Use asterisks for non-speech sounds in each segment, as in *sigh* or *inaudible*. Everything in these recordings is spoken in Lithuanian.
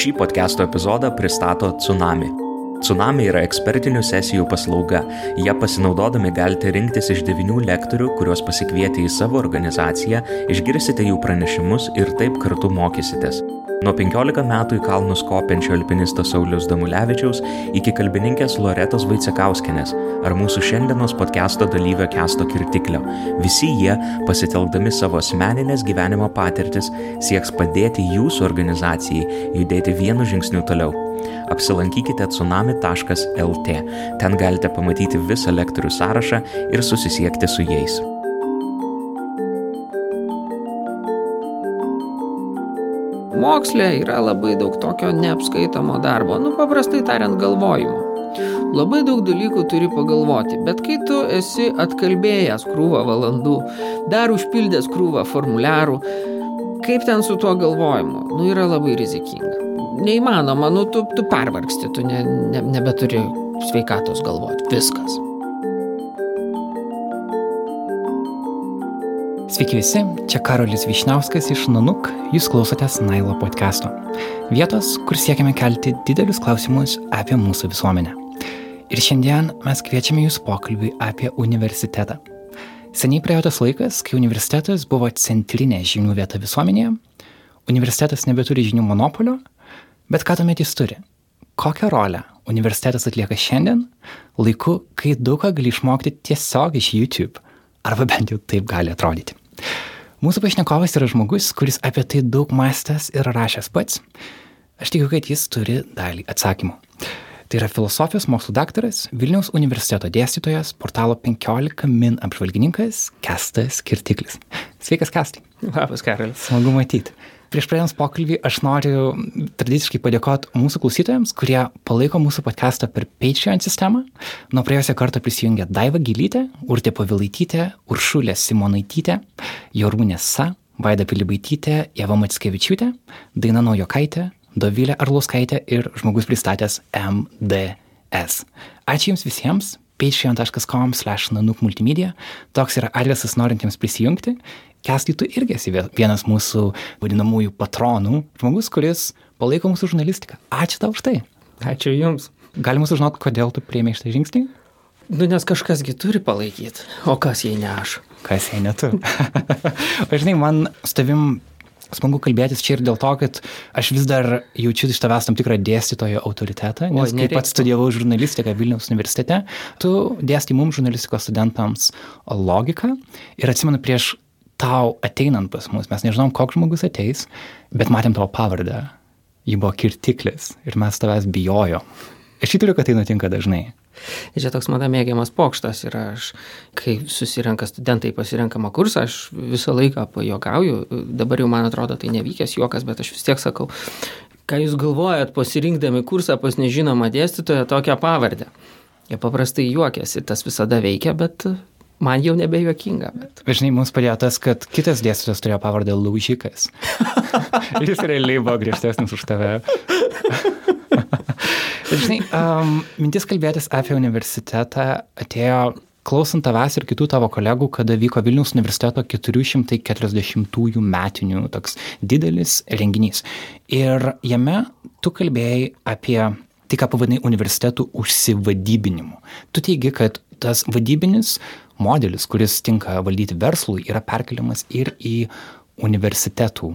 Šį podcast'o epizodą pristato Tsunami. Tsunami yra ekspertinių sesijų paslauga. Jie pasinaudodami galite rinktis iš devinių lektorių, kuriuos pasikvietę į savo organizaciją, išgirsite jų pranešimus ir taip kartu mokysitės. Nuo 15 metų į kalnus kopiančio alpinisto Saulius Damulevičiaus iki kalbininkės Loretos Vaicekauskenės ar mūsų šiandienos podcast'o dalyvio Kesto Kirtiklio. Visi jie, pasitelkdami savo asmeninės gyvenimo patirtis, sieks padėti jūsų organizacijai judėti vienu žingsniu toliau apsilankykite tsunami.lt. Ten galite pamatyti visą lektorių sąrašą ir susisiekti su jais. Moksle yra labai daug tokio neapskaitomo darbo, nu paprastai tariant galvojimo. Labai daug dalykų turi pagalvoti, bet kai tu esi atkalbėjęs krūvą valandų, dar užpildęs krūvą formuliarų, kaip ten su tuo galvojimu, nu yra labai rizikinga neįmanoma, nu tu, tu pervargsti, tu ne, ne, nebeturi sveikatos galvoti. Viskas. Sveiki visi, čia Karolis Višnauskas iš Nanuk, jūs klausotės Nailo podcast'o. Vietos, kur siekiame kelti didelius klausimus apie mūsų visuomenę. Ir šiandien mes kviečiame jūs pokalbį apie universitetą. Seniai praėjo tas laikas, kai universitetas buvo centrinė žinių vieta visuomenėje. Universitetas nebeturi žinių monopolio, Bet ką tuomet jis turi? Kokią rolę universitetas atlieka šiandien, laiku, kai daug ką gali išmokti tiesiog iš YouTube, arba bent jau taip gali atrodyti. Mūsų pašnekovas yra žmogus, kuris apie tai daug mąstęs ir rašęs pats. Aš tikiu, kad jis turi dalį atsakymų. Tai yra filosofijos mokslų daktaras, Vilniaus universiteto dėstytojas, portalo 15 min apžvalgininkas Kestas Kirtiklis. Sveikas, Kestai. Labas, Karolis. Smagu matyti. Prieš pradėjant pokalbį, aš noriu tradiciškai padėkoti mūsų klausytojams, kurie palaiko mūsų podcastą per Patreon sistemą. Nuo praėjusio karto prisijungė Daiva Gilytė, Urtė Pavilaitytė, Uršulė Simonaitytė, Jorūnė Sa, Vaida Pilibaitytė, Jeva Matskevičiūtė, Daina Naujokaitė, Dovilė Arlauskaitė ir žmogus pristatęs MDS. Ačiū Jums visiems patreon.com slash nanuk multimedia. Toks yra adresas norintiems prisijungti Kestai, tu irgi esi vienas mūsų vadinamųjų patronų, žmogus, kuris palaiko mūsų žurnalistiką. Ačiū tau už tai. Ačiū Jums. Galima sužinoti, kodėl tu priemė šitą žingsnį? Nu, nes kažkasgi turi palaikyti. O kas jei ne aš? Kas jei ne tu? *laughs* o žinai, man su tavim smagu kalbėtis čia ir dėl to, kad aš vis dar jaučiu iš tavęs tam tikrą dėstytojo autoritetą, nes kai pats studijavau žurnalistiką Vilniaus universitete, tu dėstai mums žurnalistikos studentams logiką ir atsimenu prieš tau ateinant pas mus, mes nežinom, koks žmogus ateis, bet matėm tavo pavardę. Ji buvo kirtiklis ir mes tavęs bijojo. Aš įtariu, kad tai nutinka dažnai. Čia toks mano mėgiamas pokštas ir aš, kai susirenka studentai pasirenkamą kursą, aš visą laiką pajokauju, dabar jau man atrodo tai nevykęs juokas, bet aš vis tiek sakau, ką jūs galvojat pasirinkdami kursą pas nežinomą dėstytoją tokią pavardę. Jie paprastai juokiasi, tas visada veikia, bet man jau nebejuokinga. Bet... bet žinai, mums padėjo tas, kad kitas dėstytojas turėjo pavardę Laužikas. *laughs* Jis realiai buvo griežtesnis už tave. *laughs* žinai, um, mintis kalbėtis apie universitetą atėjo klausant tavęs ir kitų tavo kolegų, kada vyko Vilniaus universiteto 440-ųjų metinių toks didelis renginys. Ir jame tu kalbėjai apie tai, ką pavadinai universitetų užsivadybinimu. Tu teigi, kad tas vadybinis modelis, kuris tinka valdyti verslui, yra perkeliamas ir į universitetų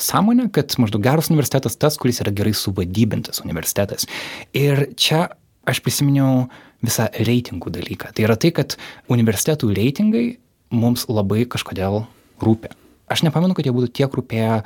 sąmonę, kad maždaug geras universitetas tas, kuris yra gerai suvadybintas universitetas. Ir čia aš prisiminiau visą reitingų dalyką. Tai yra tai, kad universitetų reitingai mums labai kažkodėl rūpia. Aš nepamenu, kad jie būtų tiek rūpėję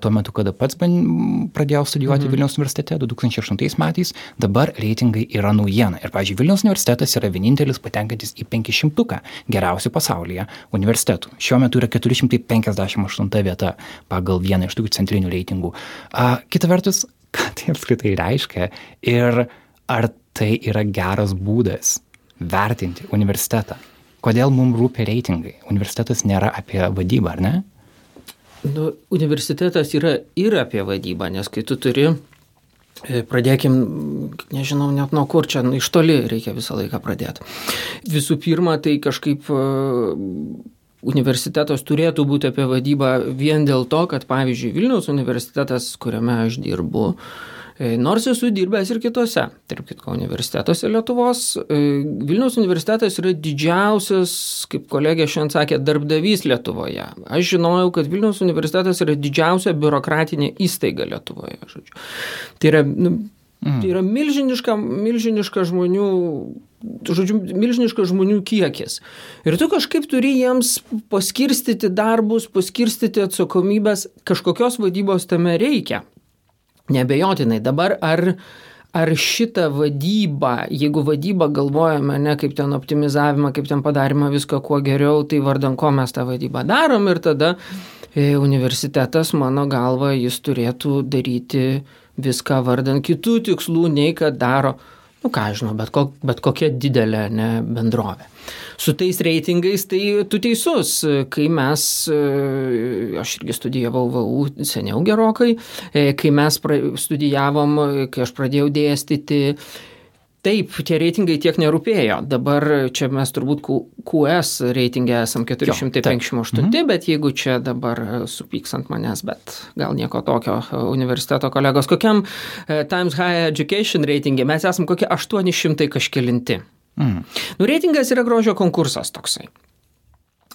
tuo metu, kada pats pradėjau studijuoti mhm. Vilniaus universitete 2008 metais, dabar reitingai yra naujiena. Ir, pavyzdžiui, Vilniaus universitetas yra vienintelis patenkantis į 500 geriausių pasaulyje universitetų. Šiuo metu yra 458 vieta pagal vieną iš tokių centrinių reitingų. A, kita vertus, *laughs* ką tai apskritai reiškia ir ar tai yra geras būdas vertinti universitetą? Kodėl mums rūpia reitingai? Universitetas nėra apie vadybą, ar ne? Nu, universitetas yra ir apie vadybą, nes kai tu turi, e, pradėkim, nežinau net nuo kur čia, nu, iš toli reikia visą laiką pradėti. Visų pirma, tai kažkaip e, universitetas turėtų būti apie vadybą vien dėl to, kad pavyzdžiui Vilniaus universitetas, kuriame aš dirbu, e, Nors esu dirbęs ir kitose, tarp kitko, universitetuose Lietuvos, e, Vilniaus universitetas yra didžiausias, kaip kolegė šiandien sakė, darbdavys Lietuvoje. Aš žinojau, kad Vilniaus universitetas yra didžiausia biurokratinė įstaiga Lietuvoje. Žodžiu. Tai yra nu, Mm. Tai yra milžiniška, milžiniška žmonių, žodžiu, milžiniškas žmonių kiekis. Ir tu kažkaip turi jiems paskirstyti darbus, paskirstyti atsakomybės, kažkokios vadybos tame reikia. Nebejotinai dabar ar ar šitą vadybą, jeigu vadybą galvojame ne kaip ten optimizavimą, kaip ten padarimą viską kuo geriau, tai vardan ko mes tą vadybą darom? Ir tada e, universitetas, mano galva, jis turėtų daryti viską vardant kitų tikslų, nei kad daro, nu ką žinau, bet, ko, bet kokia didelė ne, bendrovė. Su tais reitingais tai tu teisus, kai mes, e, aš irgi studijavau VAU seniau gerokai, e, kai mes studijavom, kai aš pradėjau dėstyti, Taip, tie reitingai tiek nerūpėjo. Dabar čia mes turbūt QS reitingė esam 458, jo, mhm. bet jeigu čia dabar supyks ant manęs, bet gal nieko tokio universiteto kolegos, kokiam e, Times High Education reitingė mes esam kokie 800 kažkelinti. Mhm. Nu, reitingas yra grožio konkursas toksai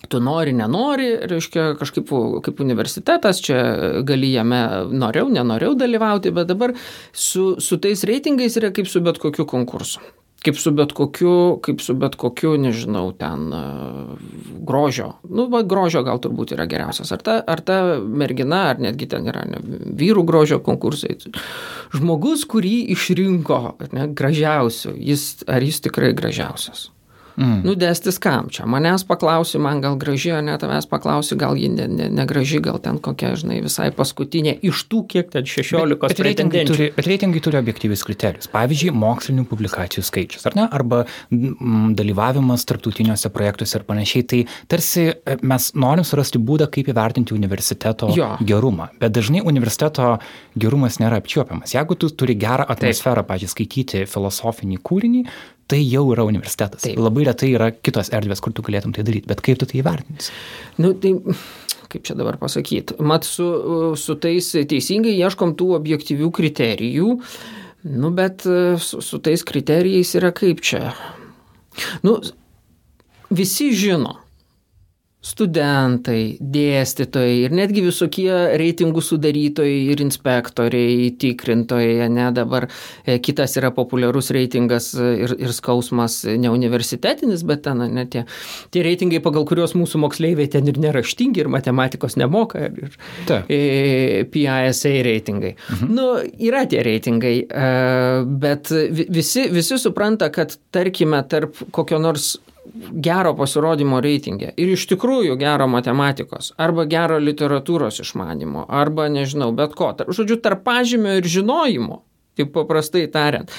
tu nori, nenori, reiškia kažkaip kaip universitetas, čia gali jame norėjau, nenorėjau dalyvauti, bet dabar su, su tais reitingais yra kaip su bet kokiu konkursu. Kaip su bet kokiu, kaip su bet kokiu, nežinau, ten uh, grožio. Nu, va, grožio gal turbūt yra geriausias. Ar ta, ar ta mergina, ar netgi ten yra ne, vyrų grožio konkursai. Žmogus, kurį išrinko ne, gražiausiu, jis, ar jis tikrai gražiausias. Mm. Nu, dėstis kam čia? Manęs paklausi, man gal graži, o ne tavęs paklausi, gal ji negraži, ne, ne, ne gal ten kokia, žinai, visai paskutinė iš tų, kiek ten 16 bet, bet reitingai, turi, bet reitingai turi objektyvius kriterijus. Pavyzdžiui, mokslinių publikacijų skaičius, ar ne? Arba m, dalyvavimas tarptautiniuose projektuose ir panašiai. Tai tarsi e, mes norim surasti būdą, kaip įvertinti universiteto jo. gerumą. Bet dažnai universiteto gerumas nėra apčiuopiamas. Jeigu tu turi gerą atmosferą, pažiūrėjau, skaityti filosofinį kūrinį, tai jau yra universitetas. Taip. Labai retai yra kitos erdvės, kur tu galėtum tai daryti, bet kaip tu tai įvertinsi? Nu, tai kaip čia dabar pasakyti, mat su, su tais teisingai ieškom tų objektyvių kriterijų, nu, bet su, su tais kriterijais yra kaip čia. Nu, visi žino, studentai, dėstytojai ir netgi visokie reitingų sudarytojai ir inspektoriai, tikrintojai, ne dabar e, kitas yra populiarus reitingas ir, ir skausmas ne universitetinis, bet ten ne tie, tie reitingai, pagal kuriuos mūsų moksleiviai ten ir neraštingi, ir matematikos nemoka, ir, ir e, PISA reitingai. Mhm. Nu, yra tie reitingai, e, bet visi, visi supranta, kad tarkime tarp kokio nors gero pasirodymo reitingė ir iš tikrųjų gero matematikos arba gero literatūros išmanimo arba nežinau bet ko. Žodžiu, tarp pažymio ir žinojimo, taip paprastai tariant,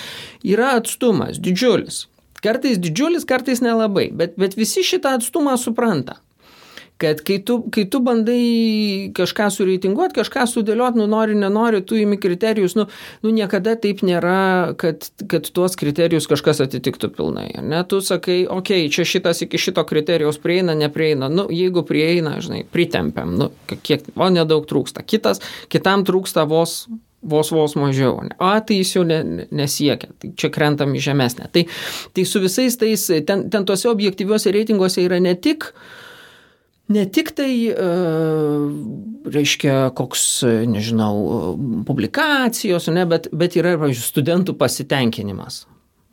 yra atstumas didžiulis. Kartais didžiulis, kartais nelabai, bet, bet visi šitą atstumą supranta kad kai tu, kai tu bandai kažką sureitinguoti, kažką sudėlioti, nu nori, nenori, tu įimi kriterijus, nu, nu niekada taip nėra, kad, kad tuos kriterijus kažkas atitiktų pilnai. Ne, tu sakai, okei, okay, čia šitas iki šito kriterijaus prieina, neprieina, nu jeigu prieina, žinai, pritempiam, nu, kiek, o nedaug trūksta. Kitas, kitam trūksta vos vos vos mažiau. O tai jis jau ne, nesiekia, tai čia krentam į žemesnę. Tai, tai su visais tais, ten, ten tuose objektyviuose reitinguose yra ne tik uh, ne tik tai, e, reiškia, koks, nežinau, publikacijos, ne, bet, bet yra, pavyzdžiui, studentų pasitenkinimas.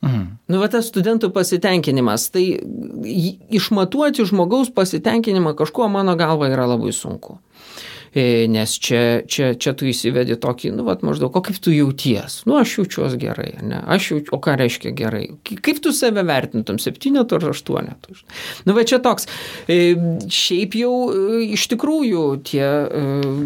Mhm. Nu, va tas studentų pasitenkinimas, tai išmatuoti žmogaus pasitenkinimą kažkuo, mano galva, yra labai sunku. E, nes čia, čia, čia tu įsivedi tokį, nu, vat, maždaug, o kaip tu jauties? Nu, aš jaučiuosi gerai, ne? Aš jaučiu, o ką reiškia gerai? Kaip tu save vertintum, septynetų ar aštuonetų? Nu, va čia toks, e, šiaip jau e, iš tikrųjų tie,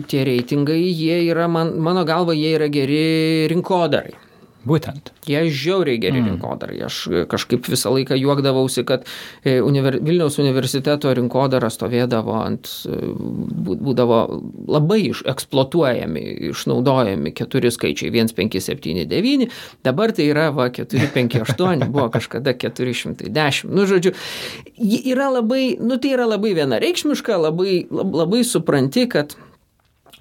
tie reitingai, jie yra, man, mano galva, jie yra geri rinkodarai. Būtent. Jie žiauriai geri mm. rinkodarai. Aš kažkaip visą laiką juokdavausi, kad e, univer, Vilniaus universiteto rinkodara stovėdavo ant, e, būdavo labai iš, eksploatuojami, išnaudojami keturi skaičiai 1, 5, 7, 9. Dabar tai yra va, 4, 5, 8, buvo kažkada 410. Nu, žodžiu, yra labai, nu, tai yra labai vienareikšmiška, labai, labai supranti, kad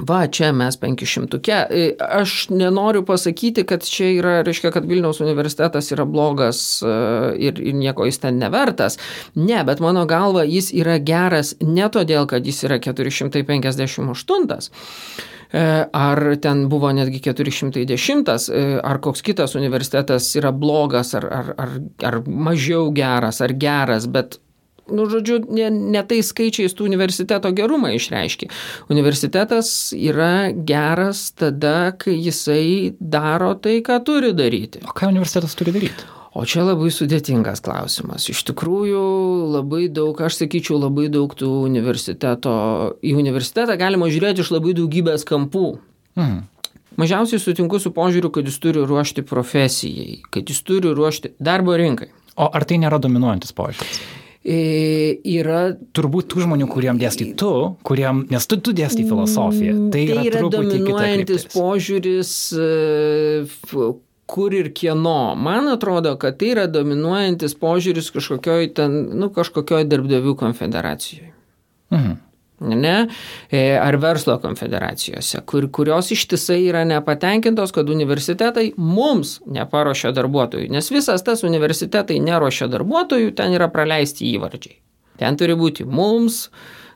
Va, čia mes 500. E, aš nenoriu pasakyti, kad čia yra, reiškia, kad Vilniaus universitetas yra blogas e, ir, ir nieko jis ten nevertas. Ne, bet mano galva jis yra geras ne todėl, kad jis yra 458 e, ar ten buvo netgi 410, ar koks kitas universitetas yra blogas, ar, ar, ar, ar mažiau geras, ar geras, bet nu, žodžiu, ne, ne tai skaičiais tų universiteto gerumą išreiškia. Universitetas yra geras tada, kai jisai daro tai, ką turi daryti. O ką universitetas turi daryti? O čia labai sudėtingas klausimas. Iš tikrųjų, labai daug, aš sakyčiau, labai daug tų universiteto, į universitetą galima žiūrėti iš labai daugybės kampų. Mhm. Mažiausiai sutinku su požiūriu, kad jis turi ruošti profesijai, kad jis turi ruošti darbo rinkai. O ar tai nėra dominuojantis požiūris? Yra... Turbūt tų žmonių, kuriem dėstai tu, kuriem, nes tu, tu dėstai filosofiją. Tai, tai yra, yra dominuojantis požiūris e, kur ir kieno. Man atrodo, kad tai yra dominuojantis požiūris kažkokioj ten, nu, kažkokioj darbdavių konfederacijoje. Mhm ne, e, ar verslo konfederacijose, kur, kurios ištisai yra nepatenkintos, kad universitetai mums neparuošia darbuotojų, nes visas tas universitetai neruošia darbuotojų, ten yra praleisti įvardžiai. Ten turi būti mums,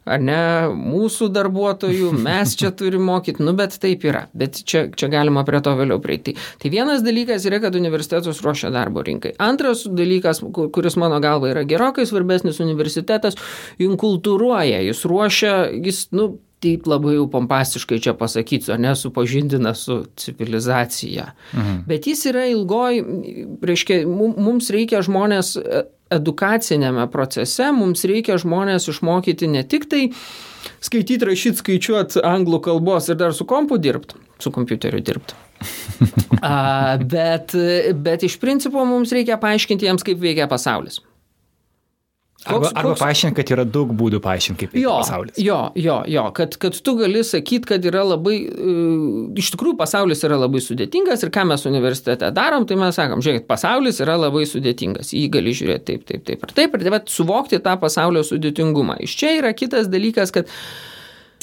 ar ne, mūsų darbuotojų, mes čia turime mokyti, nu bet taip yra, bet čia, čia galima prie to vėliau prieiti. Tai vienas dalykas yra, kad universitetus ruošia darbo rinkai. Antras dalykas, kuris mano galva yra gerokai svarbesnis, universitetas inkultūruoja, jis ruošia, jis, nu, taip labai jau pompastiškai čia pasakysiu, ar ne, supažindina su civilizacija. Mhm. Bet jis yra ilgoj, reiškia, mums reikia žmonės edukacinėme procese mums reikia žmonės išmokyti ne tik tai skaityti, rašyti, skaičiuoti anglų kalbos ir dar su kompu dirbti, su kompiuteriu dirbti. *laughs* bet, bet iš principo mums reikia paaiškinti jiems, kaip veikia pasaulis. Arba, koks, arba koks... paaiškinti, kad yra daug būdų paaiškinti, kaip jo, pasaulis. Jo, jo, jo, kad, kad tu gali sakyti, kad yra labai, uh, iš tikrųjų pasaulis yra labai sudėtingas ir ką mes universitete darom, tai mes sakom, žiūrėkit, pasaulis yra labai sudėtingas, jį gali žiūrėti taip, taip, taip ir taip, ir taip, suvokti tą pasaulio sudėtingumą. Iš čia yra kitas dalykas, kad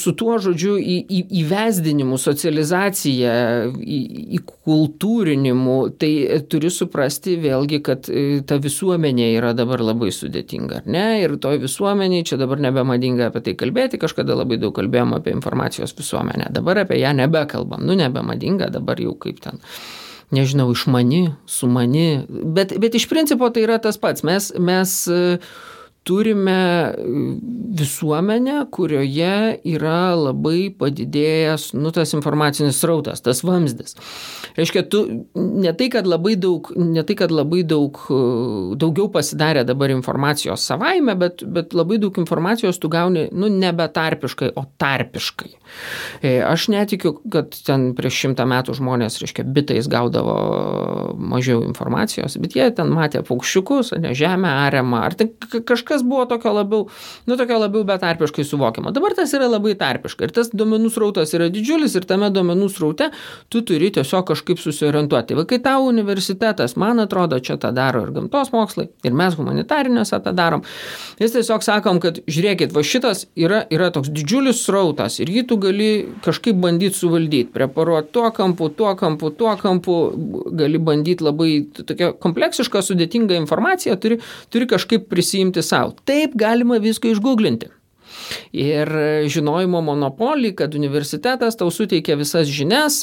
su tuo žodžiu į, į, įvesdinimu, socializacija, į, į kultūrinimu, tai turi suprasti vėlgi, kad e, ta visuomenė yra dabar labai sudėtinga, ar ne? Ir toj visuomeniai čia dabar nebemadinga apie tai kalbėti, kažkada labai daug kalbėjom apie informacijos visuomenę, dabar apie ją nebekalbam, nu nebemadinga, dabar jau kaip ten nežinau, išmani, sumani, bet, bet iš principo tai yra tas pats. Mes, mes turime visuomenę, kurioje yra labai padidėjęs, nu, tas informacinis srautas, tas vamzdis. Reiškia, tu ne tai, kad labai daug, ne tai, kad labai daug, daugiau pasidarė dabar informacijos savaime, bet, bet labai daug informacijos tu gauni, nu, nebe tarpiškai, o tarpiškai. E, aš netikiu, kad ten prieš šimtą metų žmonės, reiškia, bitais gaudavo mažiau informacijos, bet jie ten matė paukščiukus, ne žemę ariamą, ar tai kažkas kažkas buvo tokio labiau, nu, tokio labiau betarpiškai suvokiama. Dabar tas yra labai tarpiška ir tas duomenų srautas yra didžiulis ir tame duomenų sraute tu turi tiesiog kažkaip susiorientuoti. Va, kai tau universitetas, man atrodo, čia tą daro ir gamtos mokslai, ir mes humanitariniuose tą darom, jis tiesiog sakom, kad žiūrėkit, va šitas yra, yra toks didžiulis srautas ir jį tu gali kažkaip bandyti suvaldyti, preparuoti tuo kampu, tuo kampu, tuo kampu, gali bandyti labai tokia kompleksiška, sudėtinga informacija, turi, turi kažkaip prisijimti savo sau. Taip galima viską išgooglinti. Ir žinojimo monopolį, kad universitetas tau suteikia visas žinias,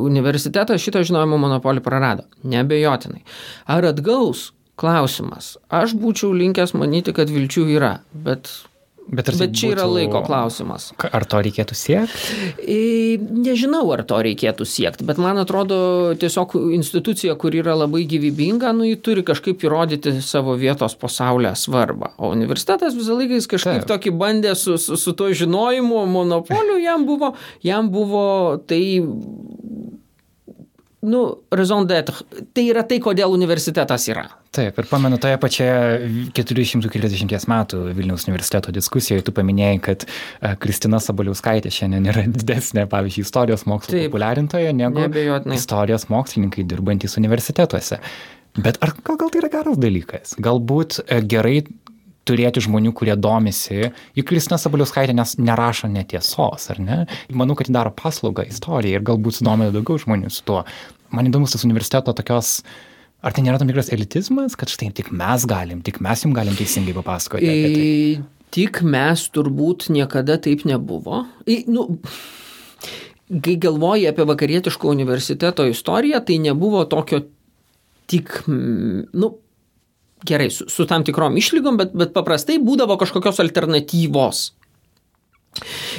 universitetas šitą žinojimo monopolį prarado. Nebejotinai. Ar atgaus? Klausimas. Aš būčiau linkęs manyti, kad vilčių yra, bet Bet, Bet čia būtų... yra laiko klausimas. Ar to reikėtų siekti? Nežinau, ar to reikėtų siekti, bet man atrodo, tiesiog institucija, kur yra labai gyvybinga, nu, ji turi kažkaip įrodyti savo vietos pasaulyje svarbą. O universitetas visą laiką jis kažkaip Taip. tokį bandė su, su, su to žinojimu, monopoliu, jam buvo, jam buvo tai nu, raison d'être. Tai yra tai, kodėl universitetas yra. Taip, ir pamenu toje pačioje 440 metų Vilniaus universiteto diskusijoje, tu paminėjai, kad e, Kristina Sabaliauskaitė šiandien yra didesnė, pavyzdžiui, istorijos mokslo Taip. populiarintoje negu Neabejotinai. istorijos mokslininkai dirbantys universitetuose. Bet ar gal, gal tai yra geras dalykas? Galbūt e, gerai turėti žmonių, kurie domisi, juk Kristina Sabaliauskaitė nes nerašo netiesos, ar ne? Manau, kad ji daro paslaugą istorijai ir galbūt sudomina daugiau žmonių su tuo. Man įdomus tas universiteto tokios, ar tai nėra tam tikras elitizmas, kad štai tik mes galim, tik mes jums galim teisingai papasakoti apie tai. Tik mes turbūt niekada taip nebuvo. E, nu, kai galvoji apie vakarietiško universiteto istoriją, tai nebuvo tokio tik, nu, gerai, su, su tam tikrom išlygom, bet, bet paprastai būdavo kažkokios alternatyvos.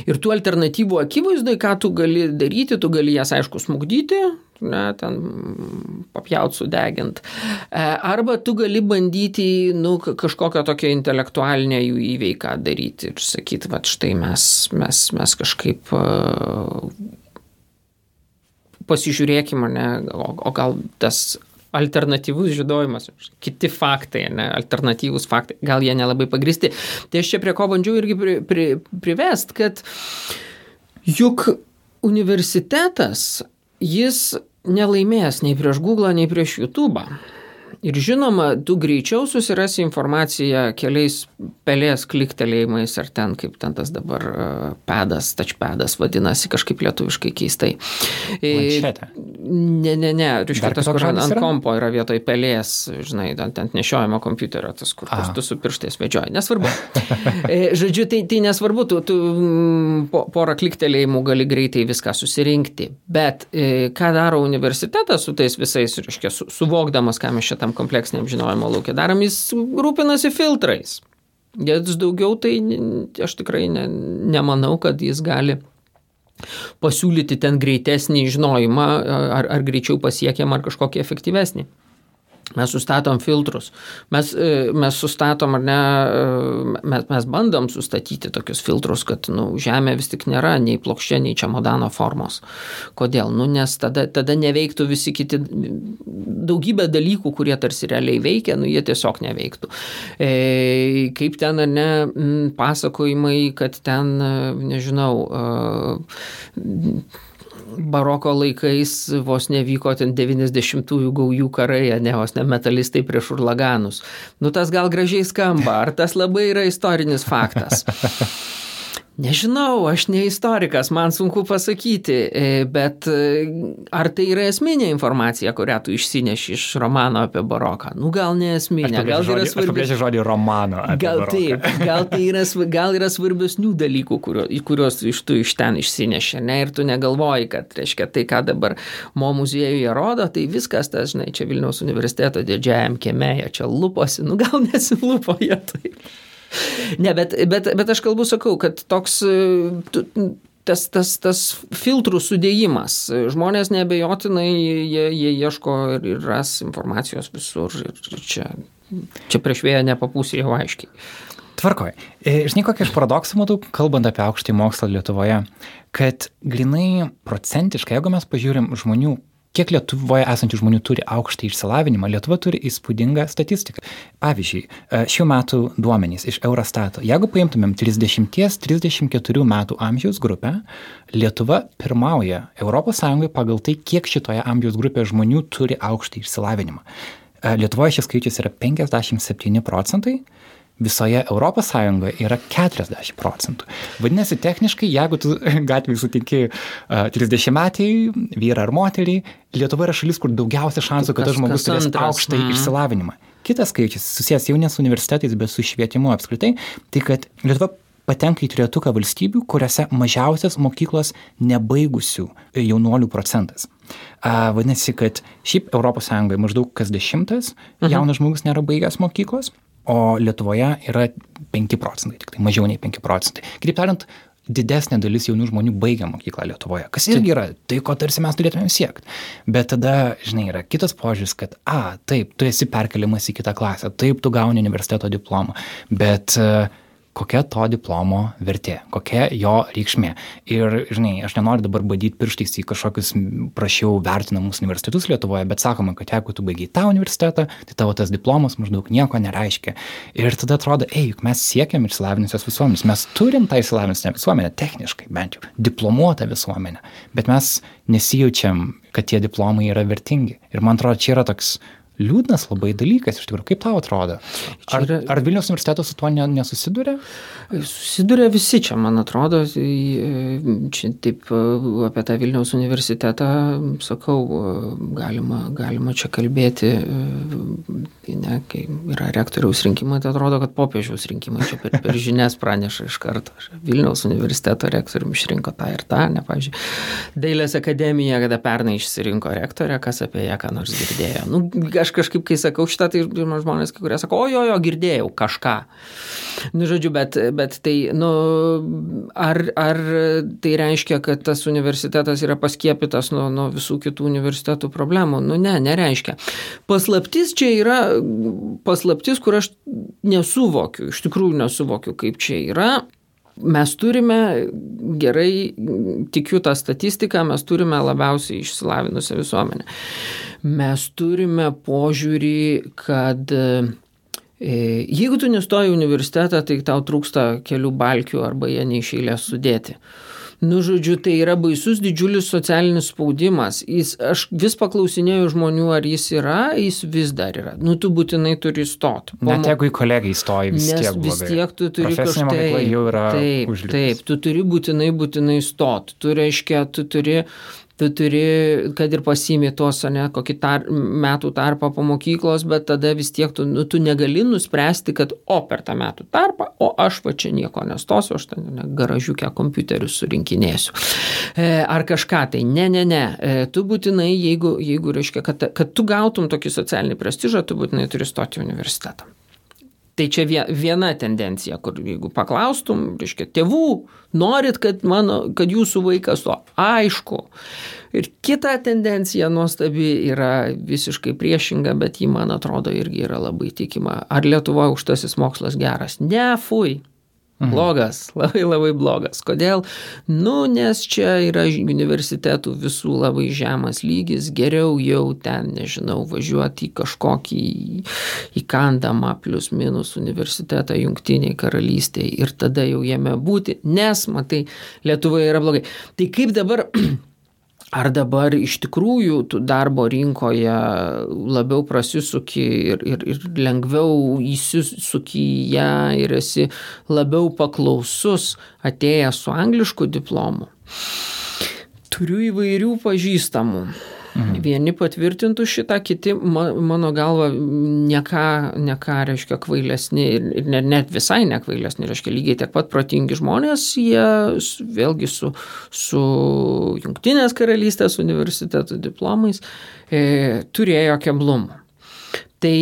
Ir tų alternatyvų akivaizdai, ką tu gali daryti, tu gali jas aišku smugdyti, ne, ten papjaut sudegint. E, Arba tu gali bandyti nu, ka- kažkokią tokią intelektualinę jų įveiką daryti ir sakyti, va štai mes, mes, mes kažkaip uh, pasižiūrėkime, ne, o, o gal tas alternatyvus žinojimas, kiti faktai, ne, alternatyvus faktai, gal jie nelabai pagristi. Tai aš čia prie ko bandžiau irgi pri, pri, privest, kad juk universitetas, jis nelaimės nei prieš Google, nei prieš YouTube. Ir žinoma, tu greičiau susirasi informaciją keliais pelės kliktelėjimais ar ten, kaip ten tas dabar e, pedas, touchpedas vadinasi kažkaip lietuviškai keistai. E, Planšetė. Ne, ne, ne, reiškia tas, kur ant ant kompo yra vietoj pelės, žinai, ant, ant nešiojamo kompiuterio, tas, kur A. tu su pirštais vedžioji. Nesvarbu. *laughs* E, Žodžiu, tai, tai nesvarbu, tu, tu mm, po, porą kliktelėjimų gali greitai viską susirinkti. Bet e, ką daro universitetas su tais visais, reiškia, su, suvokdamas, ką mes šitam kompleksiniam žinojimo laukia darom, jis rūpinasi filtrais. Jis daugiau tai aš tikrai ne, nemanau, kad jis gali pasiūlyti ten greitesnį žinojimą ar, ar greičiau pasiekiam ar kažkokį efektyvesnį. Mes sustatom filtrus, mes, e, mes sustatom ar ne, e, mes, mes bandom sustatyti tokius filtrus, kad nu, Žemė vis tik nėra nei plokščia, nei čemodano formos. Kodėl? Nu, nes tada, tada neveiktų visi kiti daugybė dalykų, kurie tarsi realiai veikia, nu, jie tiesiog neveiktų. E, kaip ten ar ne pasakojimai, kad ten, e, nežinau, e, baroko laikais vos nevyko ten 90-ųjų gaujų karai, ne vos ne metalistai prieš urlaganus. Nu tas gal gražiai skamba, ar tas labai yra istorinis faktas? *laughs* Nežinau, aš ne istorikas, man sunku pasakyti, e, bet e, ar tai yra esminė informacija, kurią tu išsineši iš romano apie baroką? Nu gal ne esminė, gal tai yra svarbi. Apibrėžia žodį romano. Gal baroką. taip, gal tai yra, gal yra svarbesnių dalykų, kurio, kuriuos iš tu iš ten išsineši, ne, ir tu negalvoji, kad, reiškia, tai, ką dabar mo muziejuje rodo, tai viskas, tas, žinai, čia Vilniaus universiteto didžiajam kiemėje, čia luposi, nu gal nesilupo jie taip. *laughs* Ne, bet, bet, bet aš kalbu, sakau, kad toks e, tu- tas, tas, tas filtrų sudėjimas. Žmonės nebejotinai, jie, jie ieško ir, ras informacijos visur. Ir čia, čia prieš vėją nepapūsė jau aiškiai. Tvarkoj. E, Žinai, kokį aš paradoksą matau, kalbant apie aukštąjį mokslą Lietuvoje, kad grinai procentiškai, jeigu mes pažiūrim žmonių, kiek Lietuvoje esančių žmonių turi aukštą išsilavinimą, Lietuva turi įspūdingą statistiką. Pavyzdžiui, e, šių metų duomenys iš Eurostato. Jeigu paimtumėm 30-34 metų amžiaus grupę, Lietuva pirmauja ES pagal tai, kiek šitoje amžiaus grupėje žmonių turi aukštą išsilavinimą. E, Lietuvoje šis skaičius yra 57 procentai, visoje ES yra 40 procentų. Vadinasi, techniškai, jeigu tu *laughs* gatvėje sutinki uh, 30 metai, vyrą ar moterį, Lietuva yra šalis, kur daugiausia šansų, kad tas žmogus turės aukštą mhm. išsilavinimą. Kitas skaičius, susijęs jau ne su universitetais, bet su švietimu apskritai, tai kad Lietuva patenka į trejetuką valstybių, kuriuose mažiausias mokyklos nebaigusių jaunuolių procentas. A, Vadinasi, kad šiaip ES maždaug kas dešimtas Mhm. jaunas žmogus nėra baigęs mokyklos, o Lietuvoje yra 5 procentai, tik tai mažiau nei 5 procentai. Kitaip tariant, didesnė dalis jaunų žmonių baigia mokyklą Lietuvoje, kas irgi yra tai, ko tarsi mes turėtumėm siekti. Bet tada, žinai, yra kitas požiūris, kad, a, taip, tu esi perkeliamas į kitą klasę, taip, tu gauni universiteto diplomą, bet uh, kokia to diplomo vertė, kokia jo reikšmė. Ir, žinai, aš nenoriu dabar badyti pirštais į kažkokius prašiau vertinamus universitetus Lietuvoje, bet sakoma, kad jeigu tu baigiai tą universitetą, tai tavo tas diplomas maždaug nieko nereiškia. Ir tada atrodo, ei, juk mes siekiam išsilavinusios visuomenės, mes turim tą išsilavinusią visuomenę, techniškai bent jau, diplomuotą visuomenę, bet mes nesijaučiam, kad tie diplomai yra vertingi. Ir man atrodo, čia yra toks liūdnas labai dalykas iš tikrųjų. Kaip tau atrodo? Ar, ar Vilnius universitetas su tuo nesusiduria? Susiduria visi čia, man atrodo. Čia taip apie tą Vilniaus universitetą, sakau, galima, galima čia kalbėti. Ne, kai yra rektoriaus rinkimai, tai atrodo, kad popiežiaus rinkimai čia per, per žinias praneša iš karto. Vilniaus universiteto rektorium išrinko tą ir tą, ne, pavyzdžiui, Dailės akademija, kada pernai išsirinko rektorę, kas apie ją ką nors girdėjo. Nu, aš kažkaip, kai sakau šitą, tai žmonės, kai kurie sako, o jo, girdėjau kažką. Nu, žodžiu, bet, bet tai, nu, ar, ar tai reiškia, kad tas universitetas yra paskiepytas nuo, nuo visų kitų universitetų problemų? Nu, ne, nereiškia. Paslaptis čia yra paslaptis, kur aš nesuvokiu, iš tikrųjų nesuvokiu, kaip čia yra. Mes turime, gerai tikiu tą statistiką, mes turime labiausiai išsilavinusią visuomenę mes turime požiūrį, kad e, jeigu tu nestoji į universitetą, tai tau trūksta kelių balkių arba jie neišėlės sudėti. Nu, žodžiu, tai yra baisus didžiulis socialinis spaudimas. Jis, aš vis paklausinėjau žmonių, ar jis yra, jis vis dar yra. Nu, tu būtinai turi stoti. Net jeigu į kolegą įstoji, vis Nes tiek. Vis tiek tu turi kažkaip. Taip, taip, tu turi būtinai, būtinai stoti. Tu reiškia, tu turi tu turi, kad ir pasiimi tuos, ne, kokį tar, metų tarpą po mokyklos, bet tada vis tiek tu, nu, tu negali nuspręsti, kad o per tą metų tarpą, o aš va čia nieko nestosiu, aš ten ne, garažiukę kompiuterius surinkinėsiu. E, ar kažką tai. Ne, ne, ne. E, tu būtinai, jeigu, jeigu reiškia, kad, kad tu gautum tokį socialinį prestižą, tu būtinai turi stoti į universitetą. Tai čia viena tendencija, kur jeigu paklaustum, reiškia, tėvų, norit, kad, mano, kad jūsų vaikas to aišku. Ir kita tendencija nuostabi yra visiškai priešinga, bet ji, man atrodo, irgi yra labai tikima. Ar Lietuvoje aukštasis mokslas geras? Ne, fui. Mhm. Blogas, *laughs* labai labai blogas. Kodėl? Nu, nes čia yra universitetų visų labai žemas lygis, geriau jau ten, nežinau, važiuoti į kažkokį įkandamą plus minus universitetą jungtiniai karalystėje ir tada jau jame būti, nes, matai, Lietuvoje yra blogai. Tai kaip dabar *clears throat* ar dabar iš tikrųjų tu darbo rinkoje labiau prasisuki ir, ir, ir lengviau įsisuki į ją ir esi labiau paklausus atėjęs su anglišku diplomu. Turiu įvairių pažįstamų Mhm. Vieni patvirtintų šitą, kiti, mano galva, ne ką, ne ką reiškia kvailesni ir net visai nekvailesni, reiškia lygiai tiek pat protingi žmonės, jie vėlgi su, su Junktinės karalystės universiteto diplomais e, turėjo keblumų. Tai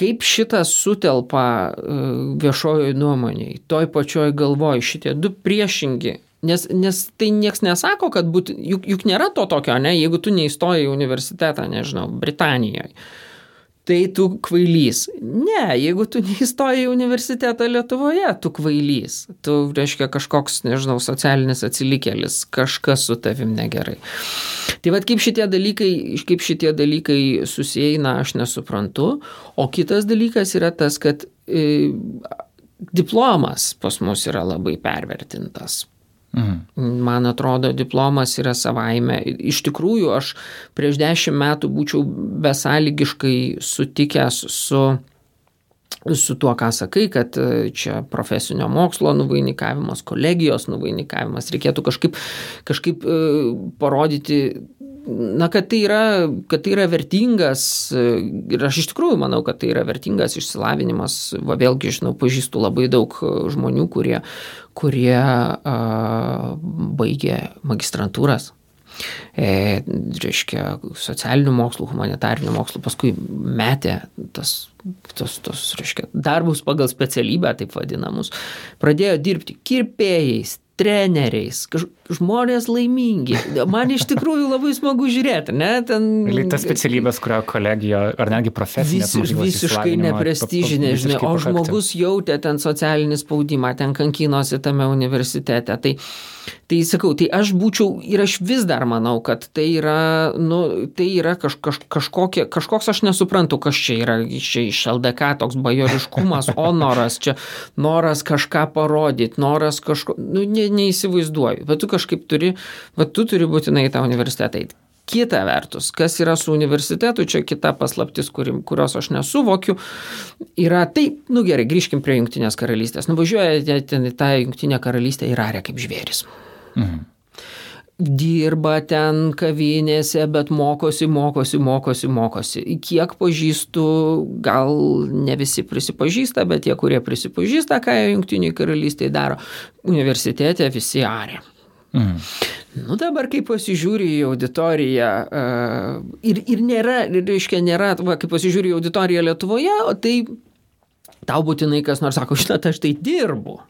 kaip šitas sutelpa e, viešojoje nuomonėje, toj pačioj galvoj šitie du priešingi Nes, nes tai nieks nesako, kad būt, juk, juk nėra to tokio, ne, jeigu tu neįstoji į universitetą, nežinau, Britanijoje, tai tu kvailys. Ne, jeigu tu neįstoji į universitetą Lietuvoje, tu kvailys. Tu, reiškia, kažkoks, nežinau, socialinis atsilikėlis, kažkas su tavim negerai. Tai vad kaip šitie dalykai, kaip šitie dalykai susieina, aš nesuprantu. O kitas dalykas yra tas, kad e, diplomas pas mus yra labai pervertintas Mhm. Man atrodo, diplomas yra savaime. Iš tikrųjų, aš prieš dešimt metų būčiau besąlygiškai sutikęs su, su tuo, ką sakai, kad e, čia profesinio mokslo nuvainikavimas, kolegijos nuvainikavimas, reikėtų kažkaip, kažkaip e, parodyti na, kad tai, yra, kad tai yra vertingas ir aš iš tikrųjų manau, kad tai yra vertingas išsilavinimas. Va vėlgi, žinau, pažįstu labai daug žmonių, kurie, kurie a, baigė magistrantūras. E, reiškia, socialinių mokslų, humanitarinių mokslų, paskui metė tas, tos, tos reiškia, darbus pagal specialybę, taip vadinamus, pradėjo dirbti kirpėjais, treneriais, kaž, žmonės laimingi. Man iš tikrųjų labai smagu žiūrėti, ne? Ten... Tas specialybės, kurio kolegija ar netgi profesinė. Vis, visiškai neprestižinė, žinai, o žmogus jautė ten socialinį spaudimą, ten kankinosi tame universitete. Tai, Tai sakau, tai aš būčiau ir aš vis dar manau, kad tai yra, nu, tai yra kaž, kaž, kažkokie, kažkoks aš nesuprantu, kas čia yra čia iš LDK toks bajoriškumas, o noras čia, noras kažką parodyti, noras kažko, nu, ne, neįsivaizduoju, bet tu kažkaip turi, bet tu turi būtinai į tą universitetą eiti. Kita vertus, kas yra su universitetu, čia kita paslaptis, kuri, kurios aš nesuvokiu, yra tai, nu gerai, grįžkim prie Junktinės karalystės. Nuvažiuojate ten į tą Junktinę karalystę ir arė kaip žvėris. Mhm dirba ten kavinėse, bet mokosi, mokosi, mokosi, mokosi. Kiek pažįstu, gal ne visi prisipažįsta, bet tie, kurie prisipažįsta, ką jungtiniai karalystėje daro, universitete visi arė. Mhm. Nu dabar, kai pasižiūri į auditoriją uh, ir, ir nėra, reiškia, nėra, va, kai pasižiūri į auditoriją Lietuvoje, tai tau būtinai kas nors sako, žinot, aš tai dirbu.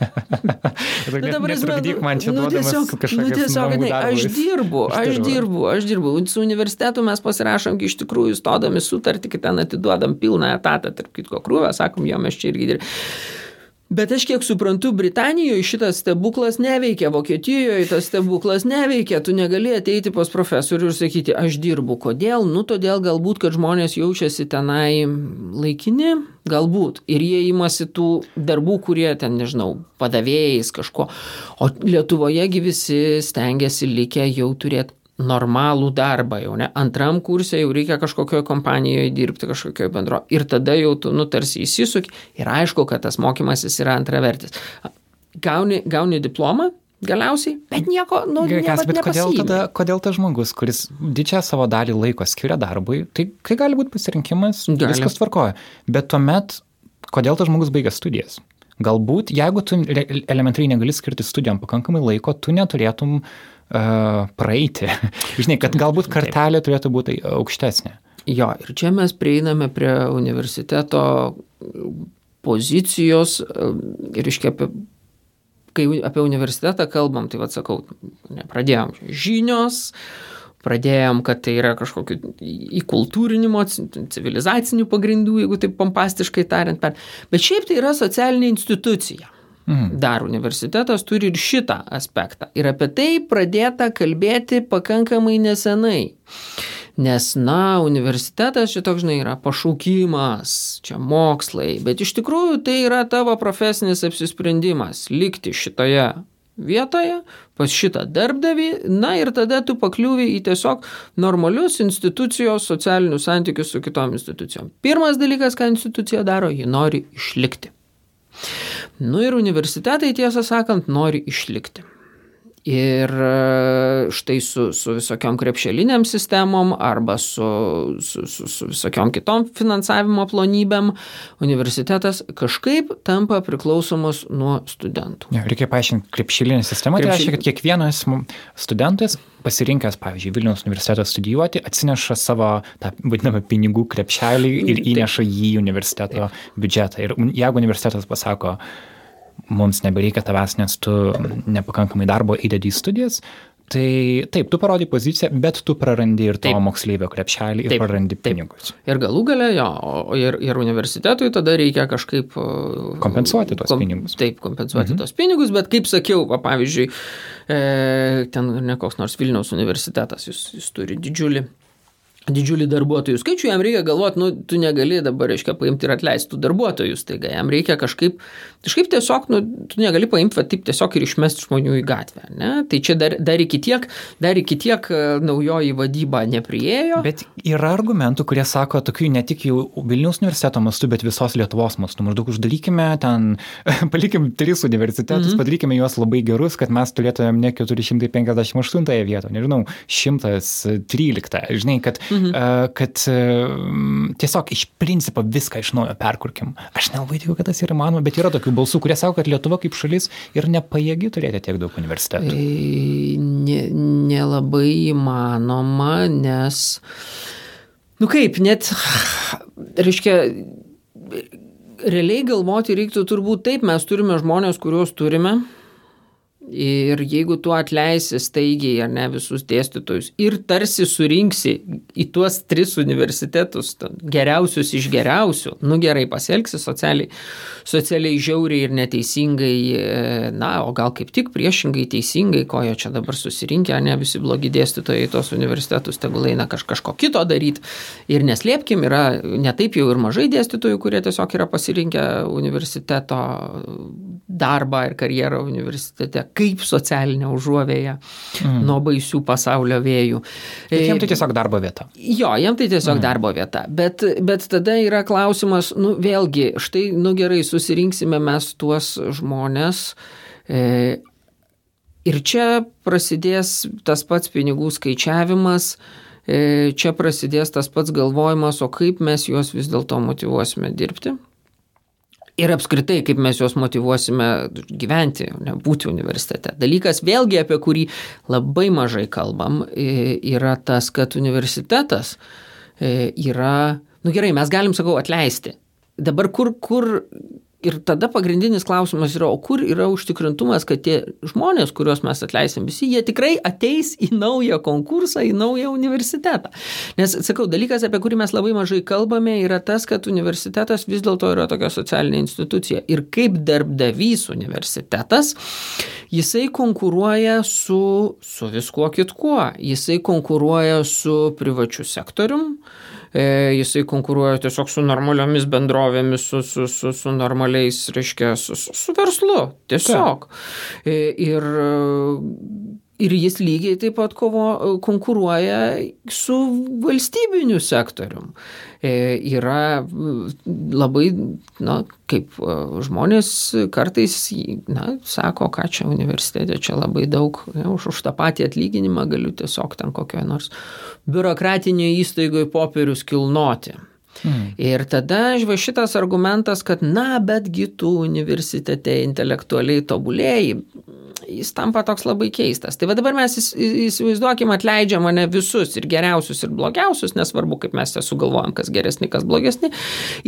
*laughs* nu, dabar netrukdyk man čia nu, tiesiog, nu, tiesiog ne, aš dirbu, aš dirbu, aš dirbu. Su universitetu mes pasirašom, iš tikrųjų, stodami sutartį, kai ten atiduodam pilną etatą, tarp kitko krūvę, sakom, jo mes čia irgi dirbame. Bet aš kiek suprantu, Britanijoje šitas stebuklas neveikia, Vokietijoje tas stebuklas neveikia, tu negali ateiti pas profesorių ir sakyti, aš dirbu. Kodėl? Nu, todėl galbūt, kad žmonės jaučiasi tenai laikini, galbūt. Ir jie imasi tų darbų, kurie ten, nežinau, padavėjais kažko. O Lietuvojegi visi stengiasi likę jau turėti normalų darbą jau, ne? Antram kursė jau reikia kažkokioje kompanijoje dirbti, kažkokioje bendro. Ir tada jau tu, nu, tarsi įsisuk ir aišku, kad tas mokymasis yra antravertis. Gauni, gauni diplomą, galiausiai, bet nieko, nu, Geras, bet kodėl tada, kodėl tas žmogus, kuris didžiąją savo dalį laiko skiria darbui, tai, tai gali būti pasirinkimas, gali. viskas tvarkoja. Bet tuomet, kodėl tas žmogus baigia studijas? Galbūt, jeigu tu elementariai negali skirti studijom pakankamai laiko, tu neturėtum uh, praeiti. *laughs* Žinai, kad galbūt kartelė turėtų būti aukštesnė. Jo, ir čia mes prieiname prie universiteto pozicijos ir iškia apie, kai apie universitetą kalbam, tai vad sakau, pradėjom žinios, pradėjom, kad tai yra kažkokiu įkultūrinimo, civilizacinių pagrindų, jeigu taip pompastiškai tariant, bet šiaip tai yra socialinė institucija. Mhm. Dar universitetas turi ir šitą aspektą. Ir apie tai pradėta kalbėti pakankamai nesenai. Nes, na, universitetas čia toks, žinai, yra pašaukimas, čia mokslai, bet iš tikrųjų tai yra tavo profesinis apsisprendimas likti šitoje vietoje, pas šitą darbdavį, na ir tada tu pakliūvi į tiesiog normalius institucijos socialinius santykius su kitom institucijom. Pirmas dalykas, ką institucija daro, ji nori išlikti. Nu ir universitetai, tiesą sakant, nori išlikti. Ir e, štai su, su visokiom krepšeliniam sistemom arba su, su, su, su visokiom kitom finansavimo plonybėm universitetas kažkaip tampa priklausomas nuo studentų. Ja, reikia paaiškinti, krepšelinė sistema Krepšil... tai reiškia, kad kiekvienas studentas pasirinkęs, pavyzdžiui, Vilniaus universitetą studijuoti, atsineša savo tą vadinamą pinigų krepšelį ir įneša jį į universiteto biudžetą. Ir jeigu universitetas pasako, mums nebereikia tavęs, nes tu nepakankamai darbo įdedi į studijas, Tai taip, tu parodai poziciją, bet tu prarandi ir tavo moksleivio krepšelį ir taip, prarandi taip. pinigus. Ir galų gale jo, ir, ir universitetui tada reikia kažkaip... Kompensuoti tos kom, pinigus. Taip, kompensuoti mhm. tos pinigus, bet kaip sakiau, va, pavyzdžiui, e, ten ne koks nors Vilniaus universitetas, jis, jis turi didžiulį didžiulį darbuotojų skaičių, jam reikia galvoti, nu, tu negali dabar, reiškia, paimti ir atleisti tų darbuotojų, taigi jam reikia kažkaip, kažkaip tiesiog, nu, tu negali paimti, va, taip tiesiog ir išmesti žmonių į gatvę, ne? Tai čia dar, dar iki tiek, dar iki tiek e, naujoji vadyba nepriejo. Bet yra argumentų, kurie sako, tokių ne tik jau Vilnius universiteto mastu, bet visos Lietuvos mastu. Maždaug uždarykime ten, *laughs* palikim tris universitetus, mm -hmm. padarykime juos labai gerus, kad mes turėtumėm ne 458 vietą, nežinau, 113. Žinai, kad mhm. kad tiesiog iš principo viską iš naujo perkurkim. Aš nelabai tikiu, kad tas yra įmanoma, bet yra tokių balsų, kurie sako, kad Lietuva kaip šalis ir nepajėgi turėti tiek daug universitetų. Ne, nelabai įmanoma, nes, nu kaip, net, reiškia, realiai galvoti reiktų turbūt taip, mes turime žmonės, kuriuos turime Ir jeigu tu atleisi staigiai ar ne visus dėstytojus ir tarsi surinksi į tuos tris universitetus geriausius iš geriausių, nu gerai pasielgsi socialiai, socialiai žiauriai ir neteisingai, e, na, o gal kaip tik priešingai teisingai, ko jo čia dabar susirinkę, ne visi blogi dėstytojai į tos universitetus, tegul eina kaž, kažko kito daryti. Ir neslėpkim, yra netaip jau ir mažai dėstytojų, kurie tiesiog yra pasirinkę universiteto darbą ir karjerą universitete kaip socialinę užuovėją mm. nuo baisių pasaulio vėjų. Bet tai e, tiesiog darbo vieta. Jo, jiems tai tiesiog mm. darbo vieta. Bet, bet tada yra klausimas, nu vėlgi, štai, nu gerai, susirinksime mes tuos žmonės. E, ir čia prasidės tas pats pinigų skaičiavimas, e, čia prasidės tas pats galvojimas, o kaip mes juos vis dėlto motivuosime dirbti ir apskritai, kaip mes juos motivuosime gyventi, ne, būti universitete. Dalykas vėlgi, apie kurį labai mažai kalbam, yra tas, kad universitetas yra, nu gerai, mes galim, sakau, atleisti. Dabar kur, kur Ir tada pagrindinis klausimas yra, o kur yra užtikrintumas, kad tie žmonės, kuriuos mes atleisim visi, jie tikrai ateis į naują konkursą, į naują universitetą. Nes, sakau, dalykas, apie kurį mes labai mažai kalbame, yra tas, kad universitetas vis dėlto yra tokia socialinė institucija. Ir kaip darbdavys universitetas, jisai konkuruoja su, su viskuo kitkuo. Jisai konkuruoja su privačiu sektorium E, jisai konkuruoja tiesiog su normaliomis bendrovėmis, su, su, su, su normaliais, reiškia, su, su verslu. Tiesiog. Ta. E, ir Ir jis lygiai taip pat kovo, konkuruoja su valstybiniu sektorium. E, yra labai, na, kaip e, žmonės kartais, na, sako, ką čia universitete, čia labai daug, ne, už, už tą patį atlyginimą galiu tiesiog ten kokioje nors biurokratinėje įstaigoje popierius kilnoti. Hmm. Ir tada žva šitas argumentas, kad na, betgi tu universitete intelektualiai tobulėjai, jis tampa toks labai keistas. Tai va dabar mes įsivaizduokim, atleidžia mane visus ir geriausius ir blogiausius, nesvarbu, kaip mes čia sugalvojam, kas geresni, kas blogesni.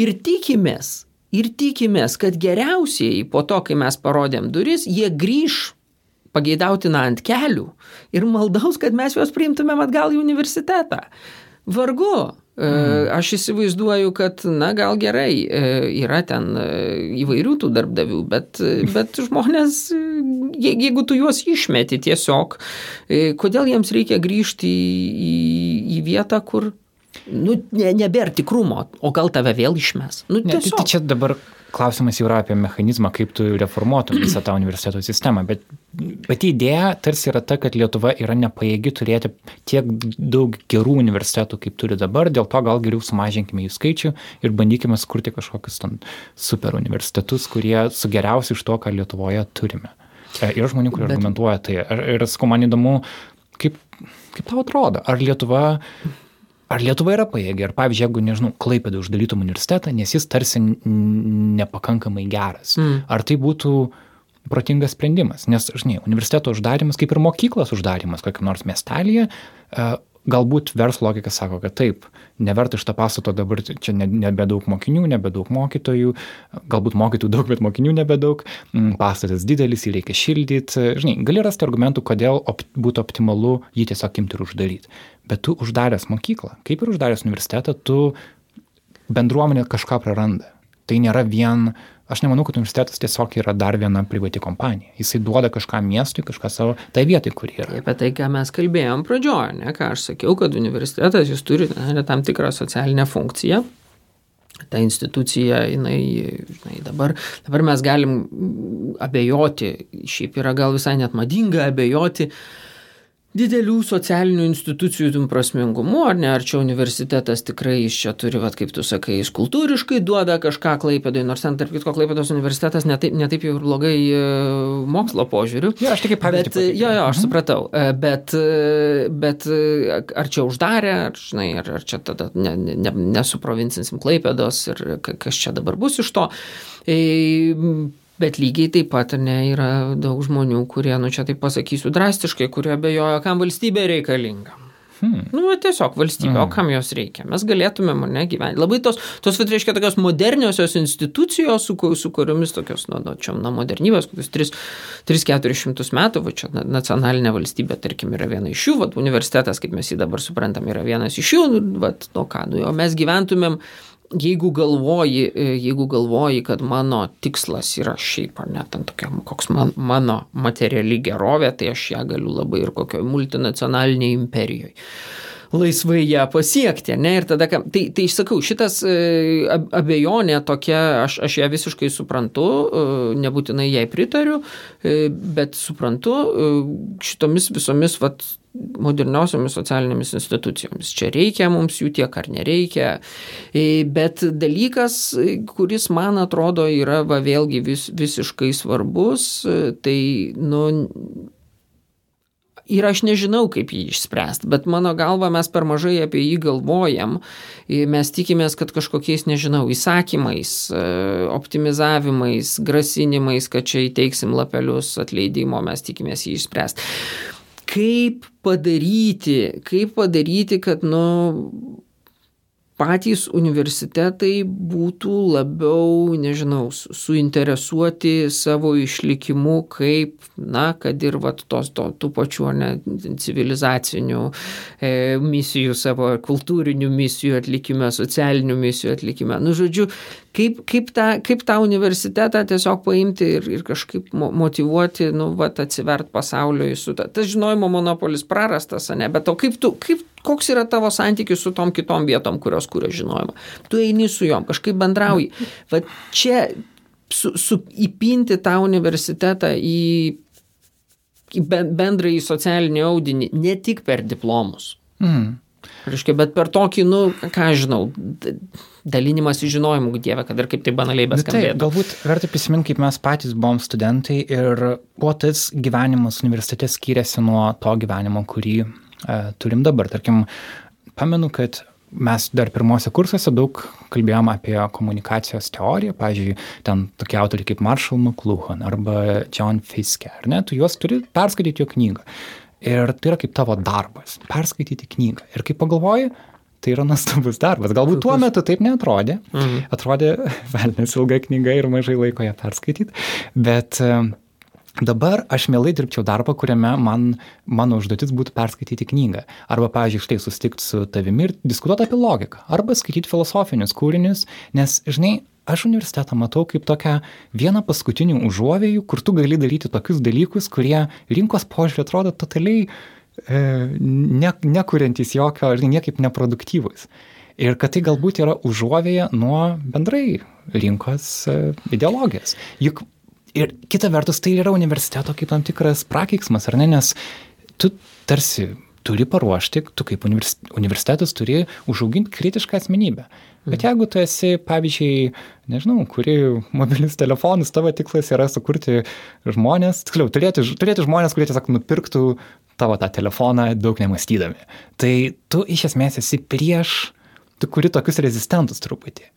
Ir tikimės, ir tikimės, kad geriausiai po to, kai mes parodėm duris, jie grįž pageidautina ant kelių ir maldaus, kad mes juos priimtumėm atgal į universitetą. Vargu. Aš įsivaizduoju, kad, na, gal gerai, e, yra ten e, įvairių tų darbdavių, bet, *laughs* bet žmonės, jeigu tu juos išmeti tiesiog, kodėl jiems reikia grįžti į, į vietą, kur, nu, ne, nebėra tikrumo, o gal tave vėl išmes. Nu, ne, tai, tai čia dabar klausimas jau yra apie mechanizmą, kaip tu reformuotum visą tą universiteto sistemą, bet pati idėja tarsi yra ta, kad Lietuva yra nepajėgi turėti tiek daug gerų universitetų, kaip turi dabar, dėl to gal geriau sumažinkime jų skaičių ir bandykime skurti kažkokius ten super universitetus, kurie su geriausiu iš to, ką Lietuvoje turime. E, yra žmonių, kurie bet... argumentuoja tai. Ir, ir sakau, man įdomu, kaip, kaip tau atrodo, ar Lietuva Ar Lietuva yra pajėgi, ar pavyzdžiui, jeigu, nežinau, Klaipėdų uždarytum universitetą, nes jis tarsi nepakankamai geras. Mm. Ar tai būtų protingas sprendimas? Nes, žinai, universiteto uždarimas, kaip ir mokyklos uždarimas kokiam nors miestelėje, e, galbūt verslo logika sako, kad taip, neverta iš to pastato dabar čia nebedaug mokinių, nebedaug mokytojų, galbūt mokytojų daug, bet mokinių nebedaug, pastatas didelis, jį reikia šildyti, žinai, gali rasti argumentų, kodėl op, būtų optimalu jį tiesiog imti ir uždaryti. Bet tu uždaręs mokyklą, kaip ir uždaręs universitetą, tu bendruomenė kažką praranda. Tai nėra vien aš nemanau, kad universitetas tiesiog yra dar viena privati kompanija. Jisai duoda kažką miestui, kažką savo, tai vietai, kur yra. Apie tai, ką mes kalbėjom pradžioje, ne, ką aš sakiau, kad universitetas jis turi ne, tam tikrą socialinę funkciją. Ta institucija, jinai, žinai, dabar, dabar mes galim abejoti, šiaip yra gal visai net madinga abejoti, uh, didelių socialinių institucijų prasmingumu, ar ne, ar čia universitetas tikrai iš čia turi, vat, kaip tu sakai, jis kultūriškai duoda kažką klaipėdai, nors ten, tarp kitko, klaipėdos universitetas netaip, netaip jau ir blogai e, mokslo požiūriu. Jo, aš tik kaip pavyzdį. Bet, jo, jo, aš mhm. supratau, e, bet, e, bet ar čia uždarė, ar, žinai, ar, ar čia tada ne, ne, nesuprovincinsim klaipėdos ir kas čia dabar bus iš to. E, Bet lygiai taip pat ne, yra daug žmonių, kurie, nu čia taip pasakysiu drastiškai, kurie bejoja, kam valstybė reikalinga. Hmm. Nu, tiesiog valstybė, hmm. o kam jos reikia? Mes galėtumėm, ne, gyventi. Labai tos, tos vat, reiškia, tokios moderniosios institucijos, su, su kuriomis tokios, nu, nu čia, na, modernybės, kokius 3-400 metų, va čia nacionalinė valstybė, tarkim, yra viena iš jų, va, universitetas, kaip mes jį dabar suprantam, yra vienas iš jų, va, nu ką, nu, o mes gyventumėm jeigu galvoji, jeigu galvoji, kad mano tikslas yra šiaip ar net ten tokia, koks man, mano materiali gerovė, tai aš ją galiu labai ir kokioje multinacionalinėje imperijoje laisvai ją pasiekti, ne? Ir tada, tai, tai išsakau, šitas e, abejonė tokia, aš, aš ją visiškai suprantu, e, nebūtinai jai pritariu, e, bet suprantu šitomis visomis, vat, moderniosiomis socialinėmis institucijomis. Čia reikia mums jų tiek ar nereikia. Bet dalykas, kuris man atrodo yra va, vėlgi vis, visiškai svarbus, tai nu, Ir aš nežinau, kaip jį išspręsti, bet mano galva mes per mažai apie jį galvojam. Mes tikimės, kad kažkokiais, nežinau, įsakymais, e, optimizavimais, grasinimais, kad čia įteiksim lapelius atleidimo, mes tikimės jį išspręsti. Kaip padaryti, kaip padaryti, kad, nu, patys universitetai būtų labiau, nežinau, suinteresuoti savo išlikimu kaip, na, kad ir vat, tos to, tų pačių ne, civilizacinių e, misijų, savo kultūrinių misijų atlikime, socialinių misijų atlikime. Nu, žodžiu, kaip, kaip, tą, kaip tą universitetą tiesiog paimti ir, ir kažkaip motivuoti, nu, vat, atsivert pasauliui su ta. Tas žinojimo monopolis prarastas, ne, bet o kaip tu, kaip, koks yra tavo santykis su tom kitom vietom, kurios kuria žinojimą. Tu eini su juom, kažkaip bendrauji. Va čia su, su, įpinti tą universitetą į, į bendrąjį socialinį audinį, ne tik per diplomus. Mm. Reiškia, bet per tokį, nu, ką žinau, dalinimas į žinojimų, dievę, kad ir kaip tai banaliai beskambėtų. Tai, galbūt verta prisiminti, kaip mes patys buvom studentai ir kuo tas gyvenimas universitete skiriasi nuo to gyvenimo, kurį turim dabar. Tarkim, pamenu, kad mes dar pirmose kursuose daug kalbėjom apie komunikacijos teoriją, pavyzdžiui, ten tokie autoriai kaip Marshall McLuhan arba John Fiske, ar ne, tu juos turi perskaityti jo knygą. Ir tai yra kaip tavo darbas - perskaityti knygą. Ir kai pagalvoji, tai yra nuostabus darbas. Galbūt tuo metu taip netrodė. Mhm. Atrodė, *laughs* velnės ilga knyga ir mažai laiko ją perskaityti, bet Dabar aš mielai dirbčiau darbą, kuriame man, mano užduotis būtų perskaityti knygą. Arba, pavyzdžiui, štai susitikti su tavimi ir diskutuoti apie logiką. Arba skaityti filosofinius kūrinius, nes, žinai, aš universitetą matau kaip tokią vieną paskutinių užuovėjų, kur tu gali daryti tokius dalykus, kurie rinkos požiūrį atrodo totaliai e, ne, nekuriantys jokio, ar niekaip neproduktyvus. Ir kad tai galbūt yra užuovėja nuo bendrai rinkos e, ideologijos. Juk ir kita vertus tai yra universiteto kaip tam tikras prakeiksmas, ar ne, nes tu tarsi turi paruošti, tu kaip universitetas turi užauginti kritišką asmenybę. Bet mhm. jeigu tu esi, pavyzdžiui, nežinau, kuri mobilius telefonus, tavo tikslas yra sukurti žmonės, tiksliau, turėti, turėti žmonės, kurie tiesiog nupirktų tavo tą telefoną daug nemastydami. Tai tu iš esmės esi prieš, tu kuri tokius rezistentus truputį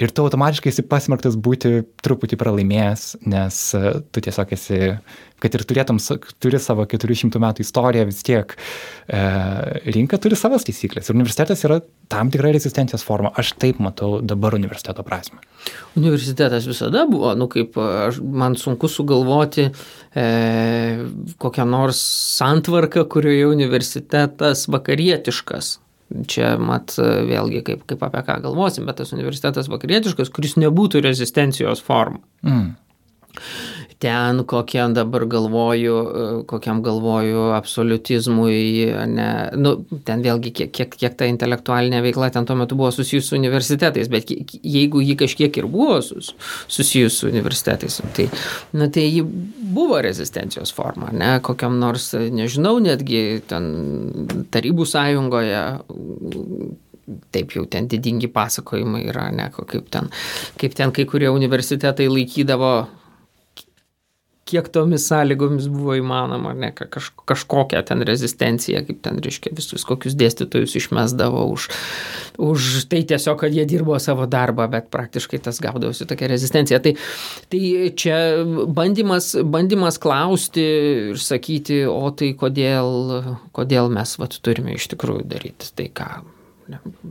ir tu automatiškai esi pasmerktas būti truputį pralaimėjęs, nes e, tu tiesiog esi, kad ir turėtum, turi savo 400 metų istoriją, vis tiek e, rinka turi savas taisyklės. Ir universitetas yra tam tikra rezistencijos forma. Aš taip matau dabar universiteto prasme. Universitetas visada buvo, nu kaip aš, man sunku sugalvoti e, kokią nors santvarką, kurioje universitetas vakarietiškas Čia mat vėlgi kaip, kaip apie ką galvosim, bet tas universitetas vakarietiškas, kuris nebūtų rezistencijos forma. Mm ten kokiam dabar galvoju, kokiam galvoju absolutizmui, ne, nu, ten vėlgi kiek, kiek, kiek ta intelektualinė veikla ten tuo metu buvo susijusi su universitetais, bet jeigu ji kažkiek ir buvo sus, susijusi su universitetais, tai, nu, tai ji buvo rezistencijos forma, ne, kokiam nors, nežinau, netgi ten Tarybų sąjungoje taip jau ten didingi pasakojimai yra, ne, kaip ten, kaip ten kai kurie universitetai laikydavo kiek tomis sąlygomis buvo įmanoma, ne, kaž, kažkokią ten rezistenciją, kaip ten, reiškia, visus kokius dėstytojus išmesdavo už, už tai tiesiog, kad jie dirbo savo darbą, bet praktiškai tas gaudavosi tokia rezistencija. Tai, tai čia bandymas, bandymas klausti ir sakyti, o tai kodėl, kodėl mes vat, turime iš tikrųjų daryti tai, ką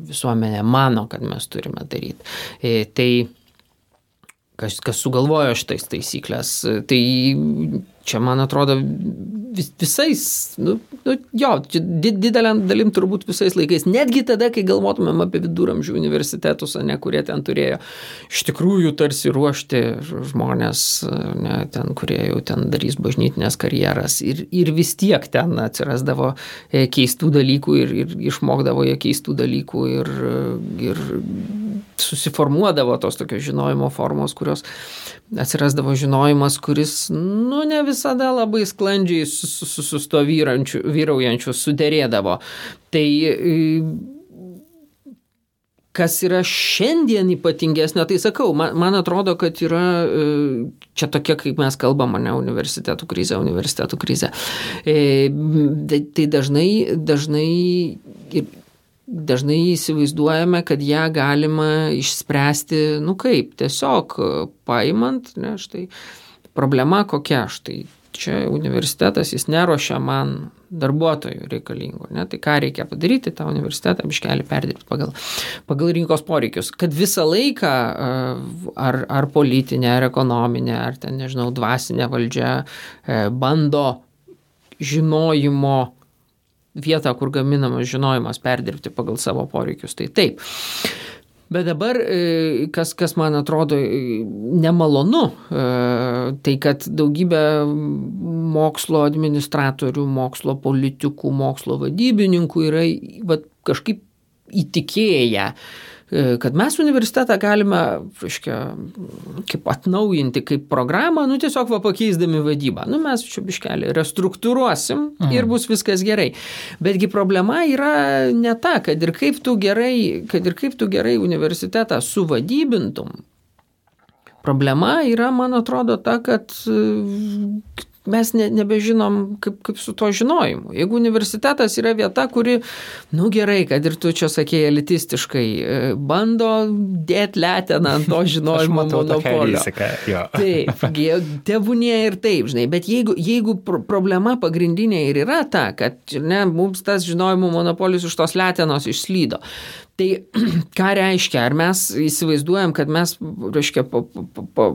visuomenė mano, kad mes turime daryti. E, tai kas, kas sugalvojo šitais taisyklės. Tai čia, man atrodo, vis, visais, nu, nu, jo, didelę dalim turbūt visais laikais, netgi tada, kai galvotumėm apie viduramžių universitetus, ne, kurie ten turėjo iš tikrųjų tarsi ruošti žmonės, ne, ten, kurie jau ten darys bažnytinės karjeras ir, ir vis tiek ten atsirasdavo e, keistų dalykų ir, ir išmokdavo jie keistų dalykų ir, ir susiformuodavo tos tokios žinojimo formos, kurios atsirasdavo žinojimas, kuris, nu, ne visada labai sklandžiai su, su, su, to vyraujančiu sudėrėdavo. Tai kas yra šiandien ypatingesnio, tai sakau, man, man atrodo, kad yra čia tokia, kaip mes kalbam, ne universitetų krizė, universitetų krizė. E, tai, tai dažnai, dažnai dažnai įsivaizduojame, kad ją galima išspręsti, nu kaip, tiesiog paimant, ne, štai problema kokia, štai čia universitetas, jis nerošia man darbuotojų reikalingų, ne, tai ką reikia padaryti, tą universitetą biškelį perdirbti pagal, pagal rinkos poreikius, kad visą laiką ar, ar politinė, ar ekonominė, ar ten, nežinau, dvasinė valdžia e, bando žinojimo vietą, kur gaminamas žinojimas perdirbti pagal savo poreikius. Tai taip. Bet dabar, e, kas, kas man atrodo e, nemalonu, e, tai kad daugybė mokslo administratorių, mokslo politikų, mokslo vadybininkų yra va, kažkaip įtikėję kad mes universitetą galime, reiškia, kaip atnaujinti kaip programą, nu tiesiog va pakeisdami vadybą. Nu mes čia biškelį restruktūruosim mhm. ir bus viskas gerai. Betgi problema yra ne ta, kad ir kaip tu gerai, kad ir kaip tu gerai universitetą suvadybintum, Problema yra, man atrodo, ta, kad mes ne, nebežinom, kaip, kaip su to žinojimu. Jeigu universitetas yra vieta, kuri, nu gerai, kad ir tu čia sakėjai elitistiškai, e, bando dėti leteną ant to *laughs* žinojimo monopolio. *laughs* Taip, tėvūnė ir taip, žinai, bet jeigu, jeigu problema pagrindinė ir yra ta, kad ne, mums tas žinojimo monopolis už tos letenos išslydo, Tai *clears throat* ką reiškia? Ar mes įsivaizduojam, kad mes, reiškia, pa, pa, pa,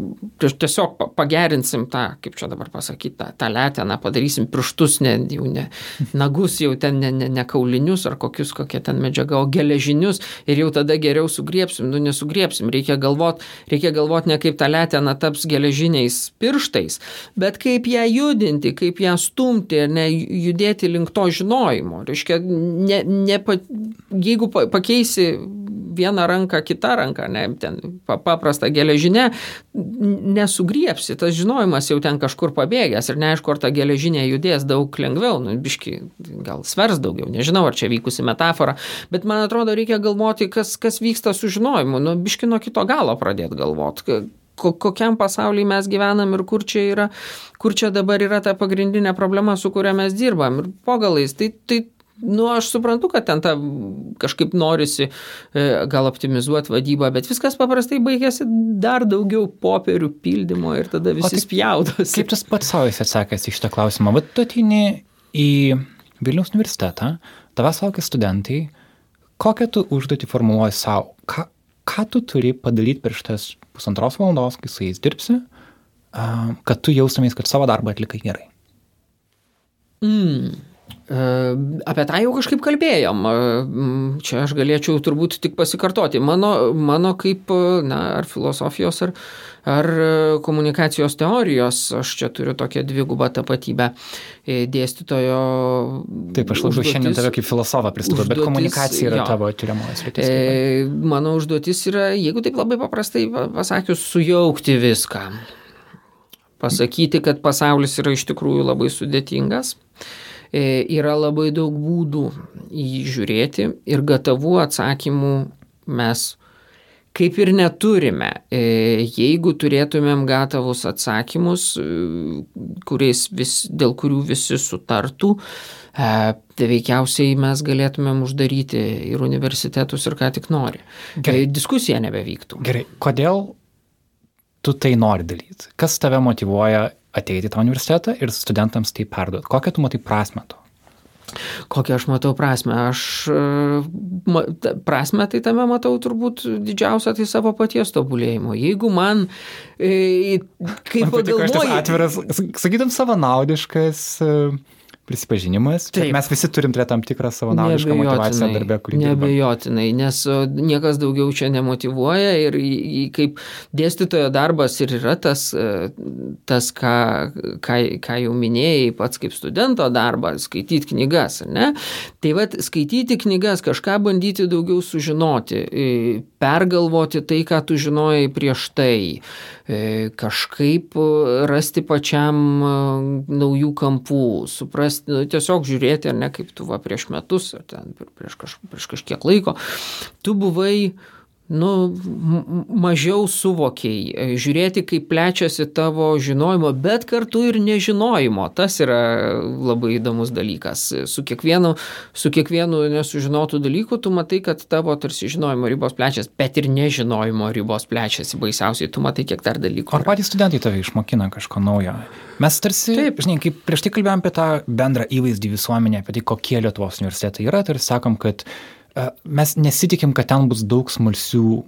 tiesiog pagerinsim tą, kaip čia dabar pasakyti, tą, tą leteną, padarysim pirštus, ne, jau ne nagus, jau ten ne, ne, ne kaulinius ar kokius, kokie ten medžiaga, o geležinius ir jau tada geriau sugriepsim, nu nesugriepsim. Reikia galvoti, reikia galvoti ne kaip ta letena taps geležiniais pirštais, bet kaip ją judinti, kaip ją stumti, ne judėti link to žinojimo. Reiškia, ne, ne, jeigu pakeisi pakeisi vieną ranką kitą ranką, ne, ten paprastą geležinę, nesugriepsi, tas žinojimas jau ten kažkur pabėgęs ir neaišku, ar ta geležinė judės daug lengviau, nu, biški, gal svers daugiau, nežinau, ar čia vykusi metafora, bet man atrodo, reikia galvoti, kas, kas vyksta su žinojimu, nu, biški nuo kito galo pradėti galvoti kokiam pasaulyje mes gyvenam ir kur čia yra, kur čia dabar yra ta pagrindinė problema, su kuria mes dirbam. Ir po galais, tai, tai Nu, aš suprantu, kad ten ta kažkaip norisi e, gal optimizuoti vadybą, bet viskas paprastai baigėsi dar daugiau popierių pildymo ir tada visi spjaudosi. Kaip tas pats savo atsakęs į šitą klausimą? Vat tu atini į Vilniaus universitetą, tavęs laukia studentai, kokią tu užduotį formuluoji savo? Ką, ką tu turi padaryti per šitas pusantros valandos, kai su jais dirbsi, kad tu jaustumės, kad savo darbą atlikai gerai? Mm. Apie tą jau kažkaip kalbėjom. Čia aš galėčiau turbūt tik pasikartoti. Mano, mano kaip, na, ar filosofijos, ar, ar komunikacijos teorijos, aš čia turiu tokią dvigubą tapatybę dėstytojo. Taip, aš labiau šiandien tave kaip filosofą pristatau, bet komunikacija yra jo, tavo tyriamojas sritis. E, mano užduotis yra, jeigu taip labai paprastai pasakius, sujaukti viską. Pasakyti, kad pasaulis yra iš tikrųjų labai sudėtingas E, yra labai daug būdų į jį žiūrėti ir gatavų atsakymų mes kaip ir neturime. E, jeigu turėtumėm gatavus atsakymus, e, vis, dėl kurių visi sutartų, tai veikiausiai mes galėtumėm uždaryti ir universitetus ir ką tik nori. Gerai. Diskusija nebevyktų. Gerai, kodėl tu tai nori daryti? Kas tave motivuoja ateiti į tą universitetą ir studentams tai perduoti? Kokią tu matai prasme to? Kokią aš matau prasme? Aš ma, prasme tai tame matau turbūt didžiausią tai savo paties tobulėjimo. Jeigu man, e, kaip pagalvoju... Atviras, sakytum, savanaudiškas. E prisipažinimas. Taip. Mes visi turim turėti tam tikrą savo naudišką motivaciją darbę, kurį Nebejotinai, nes niekas daugiau čia nemotivuoja ir kaip dėstytojo darbas ir yra tas, e, tas ką, ką, ką jau minėjai, pats kaip studento darbas, skaityti knygas, ne? Tai vad, skaityti knygas, kažką bandyti daugiau sužinoti, e, pergalvoti tai, ką tu žinojai prieš tai, e, kažkaip rasti pačiam naujų kampų, suprasti, nes nu, tiesiog žiūrėti, ar ne, kaip tu va prieš metus, ar ten prieš, kaž, prieš kažkiek laiko, tu buvai nu, mažiau suvokiai, e, žiūrėti, kaip plečiasi tavo žinojimo, bet kartu ir nežinojimo. Tas yra labai įdomus dalykas. Su kiekvienu, su kiekvienu nesužinotų dalyku tu matai, kad tavo tarsi žinojimo ribos plečiasi, bet ir nežinojimo ribos plečiasi. Baisiausiai tu matai, kiek dar dalykų. Ar patys studentai tave išmokina kažko naujo? Mes tarsi, Taip. žinai, kaip prieš tai kalbėjom apie tą bendrą įvaizdį visuomenė, apie tai, kokie Lietuvos universitetai yra, tarsi sakom, kad mes nesitikim, kad ten bus daug smalsių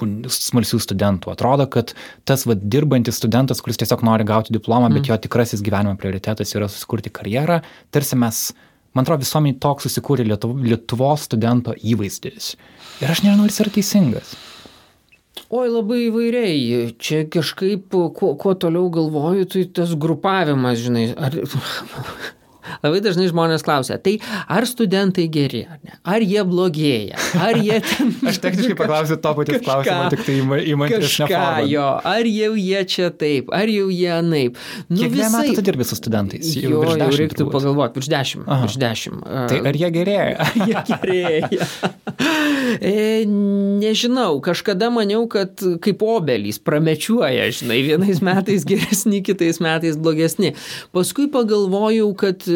smalsių studentų. Atrodo, kad tas va, dirbantis studentas, kuris tiesiog nori gauti diplomą, mm. bet jo tikrasis gyvenimo prioritetas yra susikurti karjerą, tarsi mes, man atrodo, visuomeniai toks susikūrė Lietuvo, Lietuvos studento įvaizdis. Ir aš nežinau, ar jis yra teisingas. Oi, labai įvairiai. Čia kažkaip, kuo, kuo toliau galvoju, tai tas grupavimas, žinai, ar, Labai dažnai žmonės klausia, tai ar studentai geri, ar ne? Ar jie blogėja? Ar jie *laughs* ten... Aš techniškai paklausiu to paties klausimo, tik tai įmant iš neformą. Jo, ar jau jie čia taip, ar jau jie naip. Nu, Kiek visai... metų tu dirbi su studentais? Jau, jo, jau reiktų turbūt. pagalvoti, virš dešimt. Aha. Virš dešimt. Tai ar jie gerėja? *laughs* Ar jie gerėja? *laughs* e, nežinau, kažkada maniau, kad kaip obelys pramečiuoja, žinai, vienais metais geresni, kitais metais blogesni. Paskui pagalvojau, kad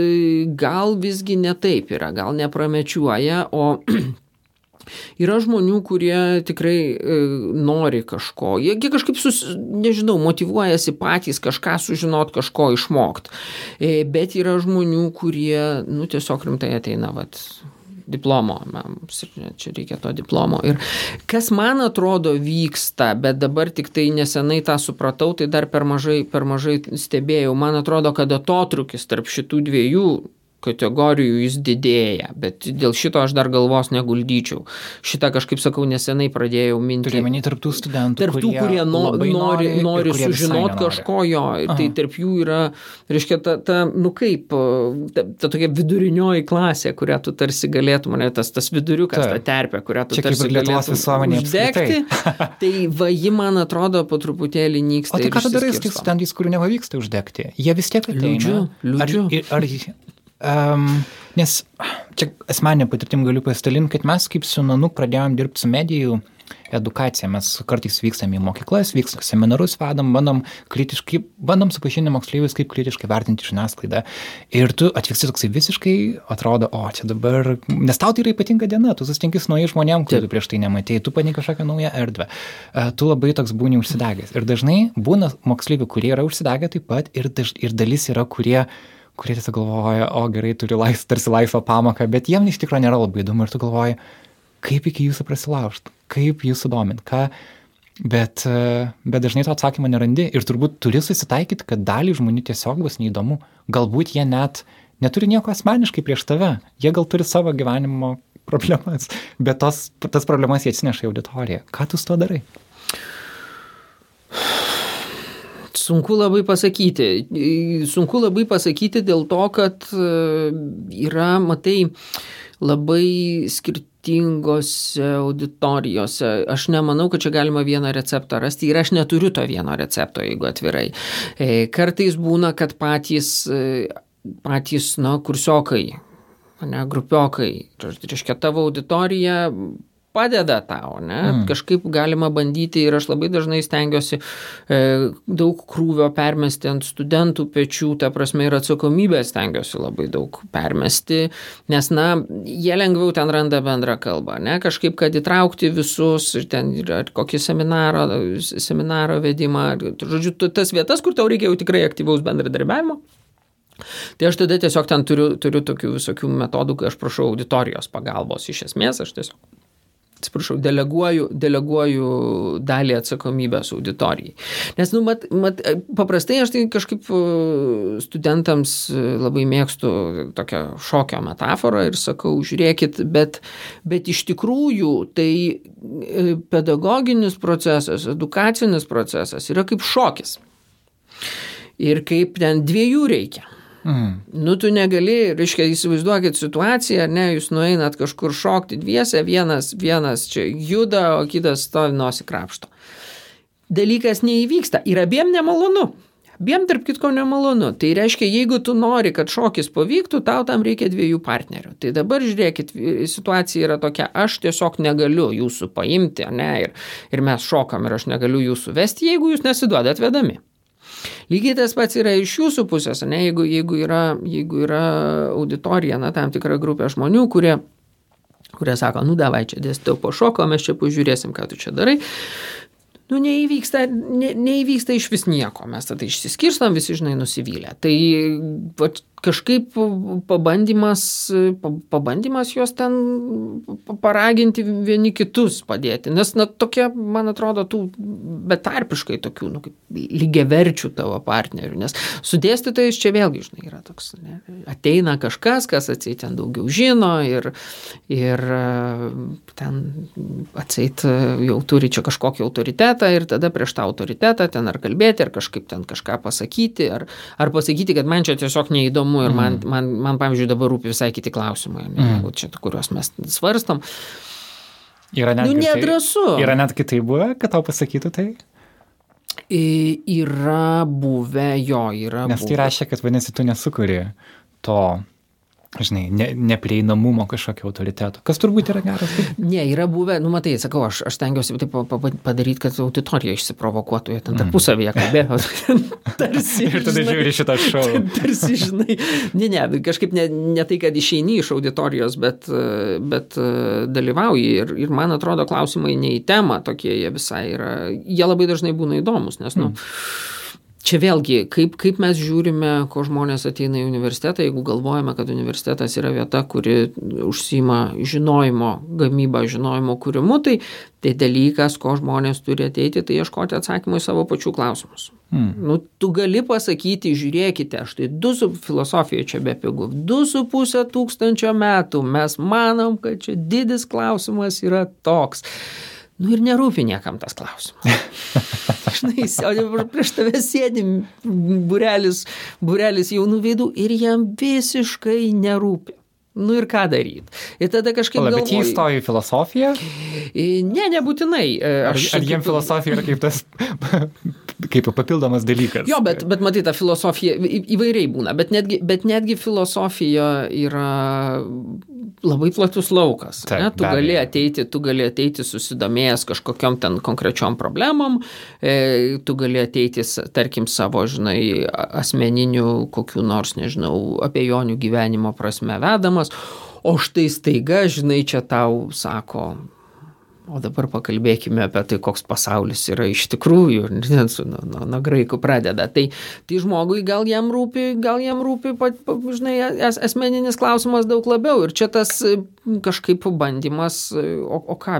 gal visgi ne taip yra, gal nepramečiuoja, o *clears throat* Yra žmonių, kurie tikrai e, nori kažko, jie kažkaip, sus, nežinau, motivuojasi patys kažką sužinot, kažko išmokt. E, bet yra žmonių, kurie, nu, tiesiog rimtai ateina, vat, diplomo, mums čia reikia to diplomo. Ir kas man atrodo vyksta, bet dabar tik tai nesenai tą supratau, tai dar per mažai, per mažai stebėjau, man atrodo, kad atotrukis tarp šitų dviejų kategorijų jis didėja, bet dėl šito aš dar galvos neguldyčiau. Šitą kažkaip sakau, nesenai pradėjau minti. Turime manyti tarptų studentų. Tarptų, kurie, kurie no, nori, nori, nori sužinoti kažko jo. Aha. Tai tarp jų yra, reiškia, ta, ta nu kaip, ta, ta tokia vidurinioji klasė, kurią tu tarsi galėtum, ne, tas, tas viduriukas, ta, ta terpė, kurią tu Čia tarsi galėtum uždegti. *laughs* tai va, ji man atrodo po truputėlį nyksta. O tai ką darai su tais studentais, kurių nepavyksta uždegti? Jie vis tiek ateina. Liūdžiu, liūdžiu. Ar, ar, Um, nes čia asmeninė patirtim galiu pasidalinti, kad mes kaip su Nanu pradėjom dirbti su medijų edukacija. Mes kartais vykstam į mokyklas, vykstam seminarus, vedam, bandom kritiškai, bandom supažinti moksleivius, kaip kritiškai vertinti žiniasklaidą. Ir tu atvyksti toksai visiškai, atrodo, o čia dabar, nes tau tai yra ypatinga diena, tu susitinki su naujais žmonėm, kurių prieš tai nematėjai, tu panik kažkokią naują erdvę. E, tu labai toks būni užsidegęs. Ir dažnai būna moksleivių, kurie yra užsidegę taip pat, ir, daž, ir dalis yra, kurie kurie tiesiog galvoja, o gerai, turiu lais, tarsi laisvą pamoką, bet jiem iš tikrųjų nėra labai įdomu ir tu galvoji, kaip iki jūsų prasilaužt, kaip jūsų domint, ką, bet, bet dažnai to atsakymo nerandi ir turbūt turi susitaikyti, kad dalį žmonių tiesiog bus neįdomu, galbūt jie net neturi nieko asmeniškai prieš tave, jie gal turi savo gyvenimo problemas, bet tos, tas problemas jie atsineša į auditoriją. Ką tu su to darai? Sunku labai pasakyti. Sunku labai pasakyti dėl to, kad e, yra, matai, labai skirtingose auditorijose. Aš nemanau, kad čia galima vieną receptą rasti ir aš neturiu to vieno recepto, jeigu atvirai. E, kartais būna, kad patys, e, patys na, kursiokai, ne, grupiokai, reiškia tavo auditorija padeda tau, ne? Mm. Kažkaip galima bandyti ir aš labai dažnai stengiuosi e, daug krūvio permesti ant studentų pečių, ta prasme ir atsakomybę stengiuosi labai daug permesti, nes, na, jie lengviau ten randa bendrą kalbą, ne? Kažkaip, kad įtraukti visus ir ten yra kokį seminaro, seminaro vedimą, žodžiu, tas vietas, kur tau reikia jau tikrai aktyvaus bendradarbiavimo. Tai aš tada tiesiog ten turiu, turiu tokių visokių metodų, kai aš prašau auditorijos pagalbos. Iš esmės aš tiesiog atsiprašau, deleguoju, deleguoju dalį atsakomybės auditorijai. Nes, nu, mat, mat, paprastai aš tai kažkaip e, studentams labai mėgstu tokią šokio metaforą ir sakau, žiūrėkit, bet, bet iš tikrųjų tai e, pedagoginis procesas, edukacinis procesas yra kaip šokis. Ir kaip ten dviejų reikia. Mhm. Nu, tu negali, reiškia, įsivaizduokit situaciją, ne, jūs nueinat kažkur šokti dviese, vienas, vienas čia juda, o kitas stovi nosi krapšto. Dalykas neįvyksta ir abiem nemalonu. Abiem tarp kitko nemalonu. Tai reiškia, jeigu tu nori, kad šokis pavyktų, tau tam reikia dviejų partnerių. Tai dabar žiūrėkit, situacija yra tokia, aš tiesiog negaliu jūsų paimti, ne, ir, ir mes šokam ir aš negaliu jūsų vesti, jeigu jūs nesiduodat vedami. Lygiai tas pats yra iš jūsų pusės, ne, jeigu, jeigu, yra, jeigu yra auditorija, na, tam tikra grupė žmonių, kurie, kurie sako, nu davai čia dėstau po šoko, mes čia pažiūrėsim, ką tu čia darai. Nu, neįvyksta, ne, neįvyksta iš vis nieko, mes tada išsiskirstam, visi, žinai, nusivylę. Tai va, kažkaip pabandymas, pabandymas juos ten paraginti vieni kitus padėti. Nes, na, tokie, man atrodo, tų betarpiškai tokių, nu, kaip lygiaverčių tavo partnerių. Nes su dėstytojais čia vėlgi, žinai, yra toks, ne, ateina kažkas, kas atseit ten daugiau žino ir, ir ten atseit jau turi čia kažkokį autoritetą ir tada prieš tą autoritetą ten ar kalbėti, ar kažkaip ten kažką pasakyti, ar, ar pasakyti, kad man čia tiesiog neįdomu įdomu ir man, mm. man, man, pavyzdžiui, dabar rūpi visai kiti klausimai, mm. čia, kuriuos mes svarstom. Yra net, nu, nedrasu. Tai, yra net kitaip buvę, kad tau pasakytų tai? Yra buvę jo, yra. Nes tai reiškia, kad vadinasi, tu nesukuri to žinai, ne, neprieinamumo kažkokio autoriteto, kas turbūt yra geras. Tai? Ne, yra buvę, nu matai, sakau, aš, aš tengiuosi taip padaryti, kad auditorija išsiprovokuotų, jie ten tarpusavėje kalbėjo. *laughs* tarsi. Ir tada žiūri šitą šou. *laughs* tarsi, žinai, ne, ne, kažkaip ne, ne tai, kad išeini iš auditorijos, bet, bet dalyvauji ir, ir man atrodo klausimai ne į temą tokie jie visai yra, jie labai dažnai būna įdomus, nes, nu, mm čia vėlgi, kaip, kaip mes žiūrime, ko žmonės ateina į universitetą, jeigu galvojame, kad universitetas yra vieta, kuri užsima žinojimo gamybą, žinojimo kūrimu, tai tai dalykas, ko žmonės turi ateiti, tai ieškoti atsakymų į savo pačių klausimus. Hmm. Nu, tu gali pasakyti, žiūrėkite, štai du su filosofija čia be pigų, du su pusę tūkstančio metų mes manom, kad čia didis klausimas yra toks. Nu ir nerūpi niekam tas klausimas. *laughs* Žinai, o prieš tave sėdi burelis, burelis jaunų veidų ir jam visiškai nerūpi. Nu ir ką daryti. Ir tada kažkaip... Pala, bet jie įstojo į filosofiją? Ne, nebūtinai. Aš, ar, ar jiem filosofija yra kaip tas *laughs* kaip papildomas dalykas? Jo, bet, bet matai, ta filosofija įvairiai būna, bet netgi, bet netgi filosofija yra labai platus laukas. Taip, ne? Tu gali ateiti, tu gali ateiti susidomėjęs kažkokiam ten konkrečiom problemom, e, tu gali ateiti, tarkim, savo, žinai, asmeninių kokių nors, nežinau, abejonių gyvenimo prasme vedamas o štai staiga, žinai, čia tau sako, O dabar pakalbėkime apie tai, koks pasaulis yra iš tikrųjų, *laughs* nes nuo, nuo, nuo graikų pradeda. Tai, tai žmogui gal jam rūpi, gal jam rūpi, pa, pa, žinai, as, asmeninis klausimas daug labiau. Ir čia tas kažkaip bandymas, o, o, ką,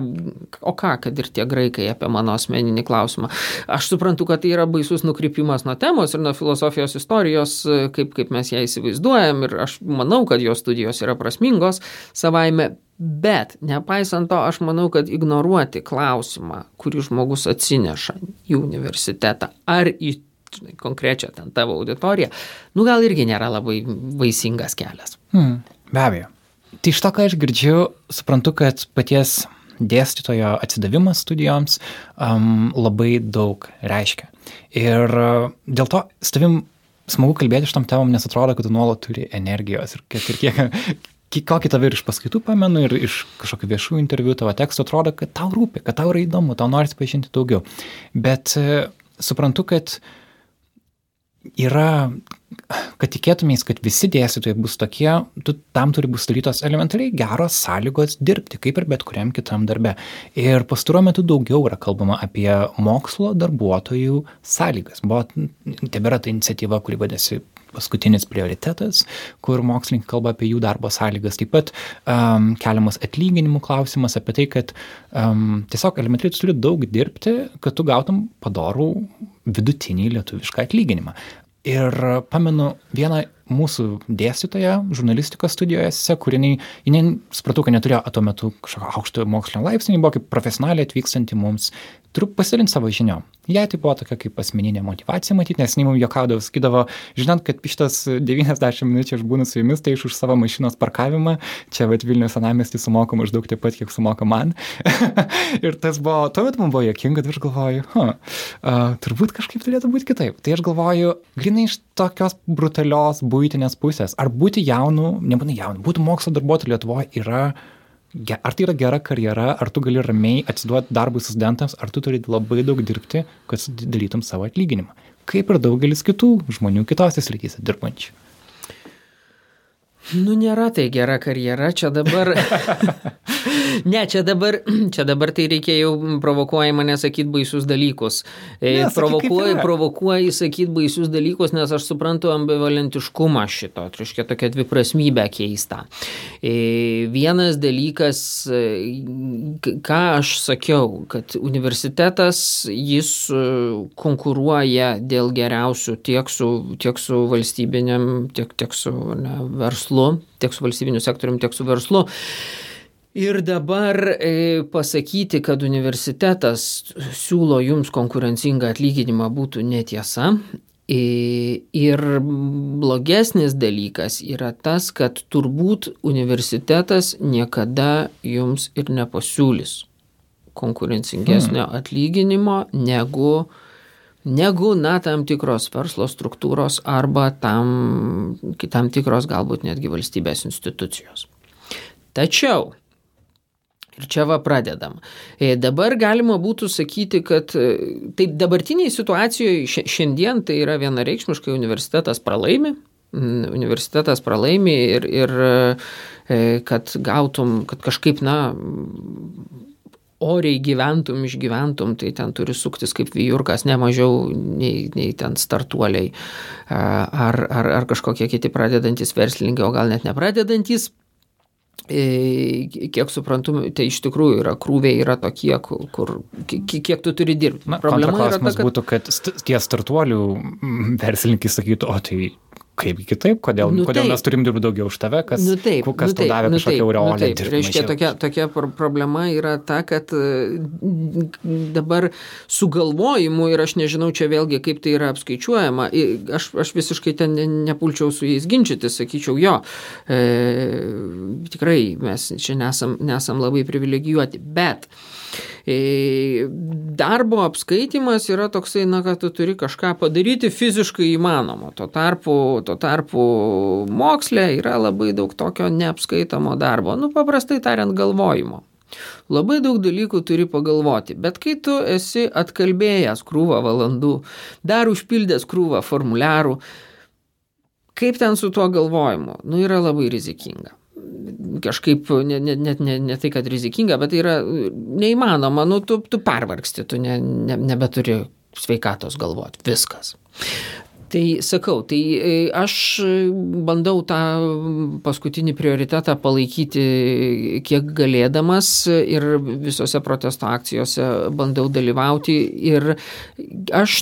o ką, kad ir tie graikai apie mano asmeninį klausimą. Aš suprantu, kad tai yra baisus nukrypimas nuo temos ir nuo filosofijos istorijos, kaip, kaip mes ją įsivaizduojam. Ir aš manau, kad jos studijos yra prasmingos savaime, Bet, nepaisant to, aš manau, kad ignoruoti klausimą, kurį žmogus atsineša į universitetą ar į žinai, konkrečią ten tavo auditoriją, nu gal irgi nėra labai vaisingas kelias. Hmm, be abejo. Tai iš to, ką aš girdžiu, suprantu, kad paties dėstytojo atsidavimas studijoms um, labai daug reiškia. Ir uh, dėl to su tavim smagu kalbėti šitam temam, nes atrodo, kad tu nuolat turi energijos ir kad ir kiek, kokį tave ir iš paskaitų pamenu, ir iš kažkokio viešų interviu tavo teksto atrodo, kad tau rūpi, kad tau yra įdomu, tau norisi pažinti daugiau. Bet e, suprantu, kad yra kad tikėtumės, kad visi dėstytojai bus tokie, tu, tam turi bus sudarytos elementariai geros sąlygos dirbti, kaip ir bet kuriam kitam darbe. Ir pastaruoju metu daugiau yra kalbama apie mokslo darbuotojų sąlygas. Buvo, tebėra ta iniciatyva, kuri vadėsi paskutinis prioritetas, kur mokslininkai kalba apie jų darbo sąlygas. Taip pat um, keliamas atlyginimų klausimas apie tai, kad um, tiesiog elementariai tu turi daug dirbti, kad tu gautum padorų vidutinį lietuvišką atlyginimą. Ir pamenu vieną mūsų dėstytoją žurnalistikos studijose, kur jinai, jinai supratau, kad neturėjo tuo metu kažkokio aukštojo mokslinio laipsnį, buvo kaip profesionaliai atvykstanti mums turiu pasidalinti savo žiniom. Jei tai buvo tokia kaip asmeninė motivacija matyti, nes jinai mums juokaudavo, sakydavo, žinant, kad šitas 90 minučių aš būnu su jumis, tai iš už savo mašinos parkavimą, čia vat Vilnius senamestį sumoka maždaug taip pat, kiek sumoka man. *laughs* ir tas buvo, tuomet man buvo jokinga, tai aš galvoju, huh, uh, turbūt kažkaip turėtų būti kitaip. Tai aš galvoju, grinai iš tokios brutalios būtinės pusės, ar būti jaunu, nebūtinai jaunu, būti mokslo darbuotoju Lietuvoje yra ar tai yra gera karjera, ar tu gali ramiai atsiduoti darbui studentams, ar tu turi labai daug dirbti, kad sudarytum savo atlyginimą. Kaip ir daugelis kitų žmonių kitose srityse dirbančių. Nu, nėra tai gera karjera, čia dabar. *laughs* ne, čia dabar, čia dabar tai reikia jau provokuoja mane sakyti baisius dalykus. E, ne, provokuoja, provokuoja sakyti baisius dalykus, nes aš suprantu ambivalentiškumą šito, tai reiškia tokia dviprasmybė keista. E, vienas dalykas, e, ką aš sakiau, kad universitetas jis konkuruoja dėl geriausių tiek su, tiek su valstybiniam, tiek, tiek su ne, verslu verslu, tiek su valstybiniu sektoriumi, tiek su verslu. Ir dabar e, pasakyti, kad universitetas siūlo jums konkurencingą atlyginimą būtų netiesa. E, ir blogesnis dalykas yra tas, kad turbūt universitetas niekada jums ir nepasiūlys konkurencingesnio hmm. atlyginimo negu negu, na, tam tikros verslo struktūros arba tam, tam tikros galbūt netgi valstybės institucijos. Tačiau, ir čia va pradedam, e, dabar galima būtų sakyti, kad e, taip dabartiniai situacijoje šiandien tai yra vienareikšmiškai universitetas pralaimi, universitetas pralaimi ir, ir e, kad gautum, kad kažkaip, na, oriai gyventum, išgyventum, tai ten turi suktis kaip vyjurkas, ne mažiau nei, nei ten startuoliai ar, ar, ar kažkokie kiti pradedantis verslininkai, o gal net nepradedantis. E, kiek suprantu, tai iš tikrųjų yra krūviai, yra tokie, kur, kiek tu turi dirbti. Na, Problema yra ta, kad... būtų, kad tie startuolių verslininkai sakytų, o tai kaip kitaip, kodėl, nu, kodėl taip. mes turim dirbti daugiau už tave, kas, nu, taip, kas nu, tau davė nu, kažkokią aureolę. Nu, reiškia, tokia, tokia problema yra ta, kad e, dabar sugalvojimu ir aš nežinau čia vėlgi, kaip tai yra apskaičiuojama, aš, aš visiškai ten nepulčiau su jais ginčyti, sakyčiau, jo, e, tikrai mes čia nesam, nesam labai privilegijuoti, bet E, darbo apskaitimas yra toksai, na, kad tu turi kažką padaryti fiziškai įmanoma. Tuo tarpu, tuo tarpu mokslė yra labai daug tokio neapskaitomo darbo, nu, paprastai tariant, galvojimo. Labai daug dalykų turi pagalvoti, bet kai tu esi atkalbėjęs krūvą valandų, dar užpildęs krūvą formuliarų, kaip ten su tuo galvojimu, nu yra labai rizikinga kažkaip net ne, ne, ne, ne tai, kad rizikinga, bet tai yra neįmanoma, nu, tu, tu pervargsti, tu ne, ne, nebeturi sveikatos galvoti, viskas. Tai sakau, tai e, aš bandau tą paskutinį prioritetą palaikyti kiek galėdamas ir visose protesto akcijose bandau dalyvauti ir aš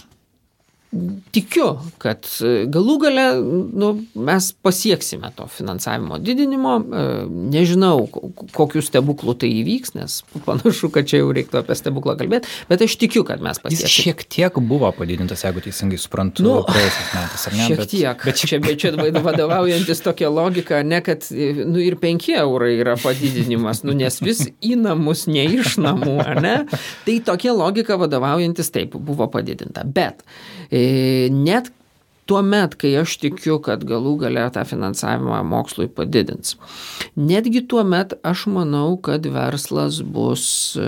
tikiu, kad e, galų gale nu, mes pasieksime to finansavimo didinimo. E, nežinau, kokiu stebuklu tai įvyks, nes panašu, kad čia jau reiktų apie stebuklą kalbėti, bet aš tikiu, kad mes pasieksime. Jis šiek tiek buvo padidintas, jeigu teisingai suprantu, nu, praėjusiais metais, ar ne? Šiek bet, tiek. Bet čia, bet čia vadovaujantis tokia logika, ne kad nu, ir 5 eurai yra padidinimas, nu, nes vis į namus, ne iš namų, ar ne? Tai tokia logika vadovaujantis taip buvo padidinta. Bet e, net tuomet, kai aš tikiu, kad galų galę tą finansavimą mokslui padidins. Netgi tuomet aš manau, kad verslas bus e,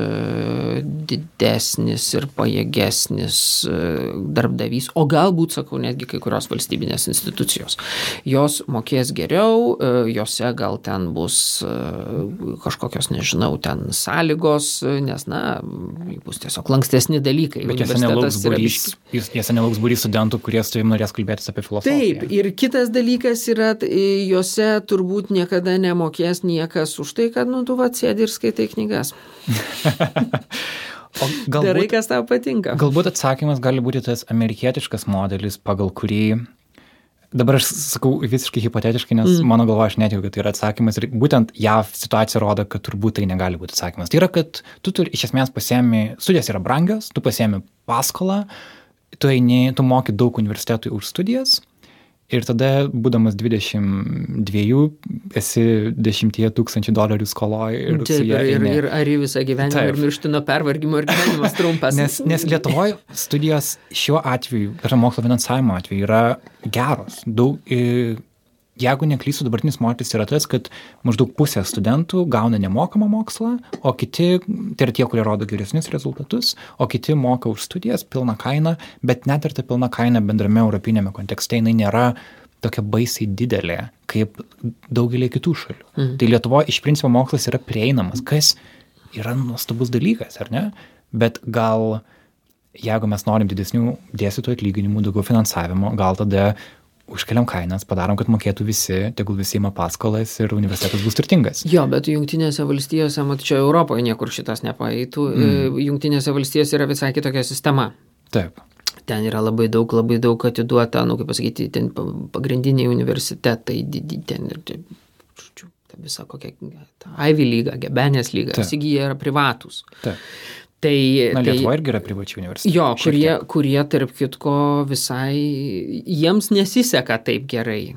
didesnis ir pajėgesnis e, darbdavys, o galbūt, sakau, netgi kai kurios valstybinės institucijos. Jos mokės geriau, e, jose gal ten bus kažkokios, nežinau, ten sąlygos, nes, na, bus tiesiog lankstesni dalykai. Bet jose nelauks būrys, jose nelauks būrys studentų, kurie su tavimi norės kalbėti kalbėtis apie filosofiją. Taip, ir kitas dalykas yra, juose turbūt niekada nemokės niekas už tai, kad, nu, tu va sėdi ir skaitai knygas. *laughs* o galbūt, Darai, kas tau patinka. Galbūt atsakymas gali būti tas amerikietiškas modelis, pagal kurį Dabar aš sakau visiškai hipotetiškai, nes mm. mano galva aš netikiu, kad tai yra atsakymas. Ir būtent JAV situacija rodo, kad turbūt tai negali būti atsakymas. Tai yra, kad tu turi iš esmės pasiemi, studijas yra brangios, tu pasiemi paskolą, tu eini, tu moki daug universitetui už studijas ir tada, būdamas 22, esi 10 tūkstančių dolerių skoloje. Ir, Taip, ir, ir, ar į visą gyvenimą Taip. ir miršti nuo pervargimo ir gyvenimas *laughs* trumpas. nes, nes Lietuvoje studijos šiuo atveju, yra mokslo finansavimo atveju, yra geros. Daug, jeigu neklystu, dabartinis modelis yra tas, kad maždaug pusė studentų gauna nemokamą mokslą, o kiti, tai yra tie, kurie rodo geresnius rezultatus, o kiti moka už studijas pilną kainą, bet net ir ta pilna kaina bendrame europinėme kontekste jinai nėra tokia baisiai didelė kaip daugelį kitų šalių. Mhm. Tai Lietuvoje iš principo mokslas yra prieinamas, kas yra nuostabus dalykas, ar ne? Bet gal jeigu mes norim didesnių dėstytojų atlyginimų, daugiau finansavimo, gal tada užkeliam kainas, padarom, kad mokėtų visi, tegul visi ima paskolas ir universitetas bus turtingas. Jo, bet Junktinėse valstijose, mat čia Europoje niekur šitas nepaeitų, mm. Junktinėse valstijose yra visai kitokia sistema. Taip. Ten yra labai daug, labai daug atiduota, nu, kaip pasakyti, ten pagrindiniai universitetai, ten ir, žodžiu, visa kokia, ta Ivy lyga, Gebenės lyga, visi jie yra privatus. Taip. Tai, Na, Lietuva tai, irgi yra privačių universitetų. Jo, kurie, kurie, tarp kitko, visai jiems nesiseka taip gerai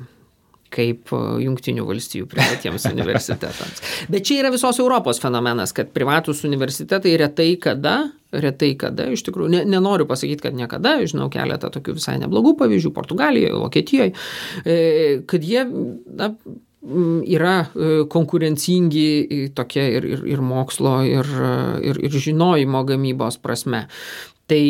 kaip e, jungtinių valstybių privatiems *laughs* universitetams. Bet čia yra visos Europos fenomenas, kad privatus universitetai retai kada, retai kada, iš tikrųjų, ne, nenoriu pasakyti, kad niekada, žinau keletą tokių visai neblogų pavyzdžių Portugalijoje, Vokietijoje, e, kad jie na, yra e, konkurencingi tokia ir, ir, ir mokslo, ir, ir, ir žinojimo gamybos prasme. Tai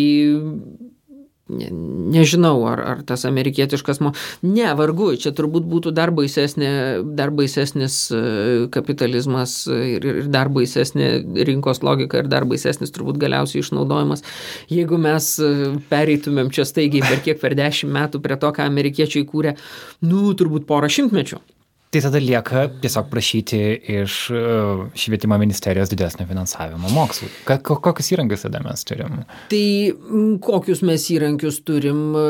ne, nežinau, ar, ar tas amerikietiškas, mo... ne, vargu, čia turbūt būtų dar, baisesnė, dar baisesnis e, kapitalizmas ir, ir dar baisesnė rinkos logika ir dar baisesnis turbūt galiausiai išnaudojimas, jeigu mes e, pereitumėm čia staigiai per kiek per dešimt metų prie to, ką amerikiečiai kūrė, nu, turbūt porą šimtmečių. Tai tada lieka tiesiog prašyti iš e, švietimo ministerijos didesnio finansavimo mokslui. Kokius įrankius tada mes turim? Tai kokius mes įrankius turim? E,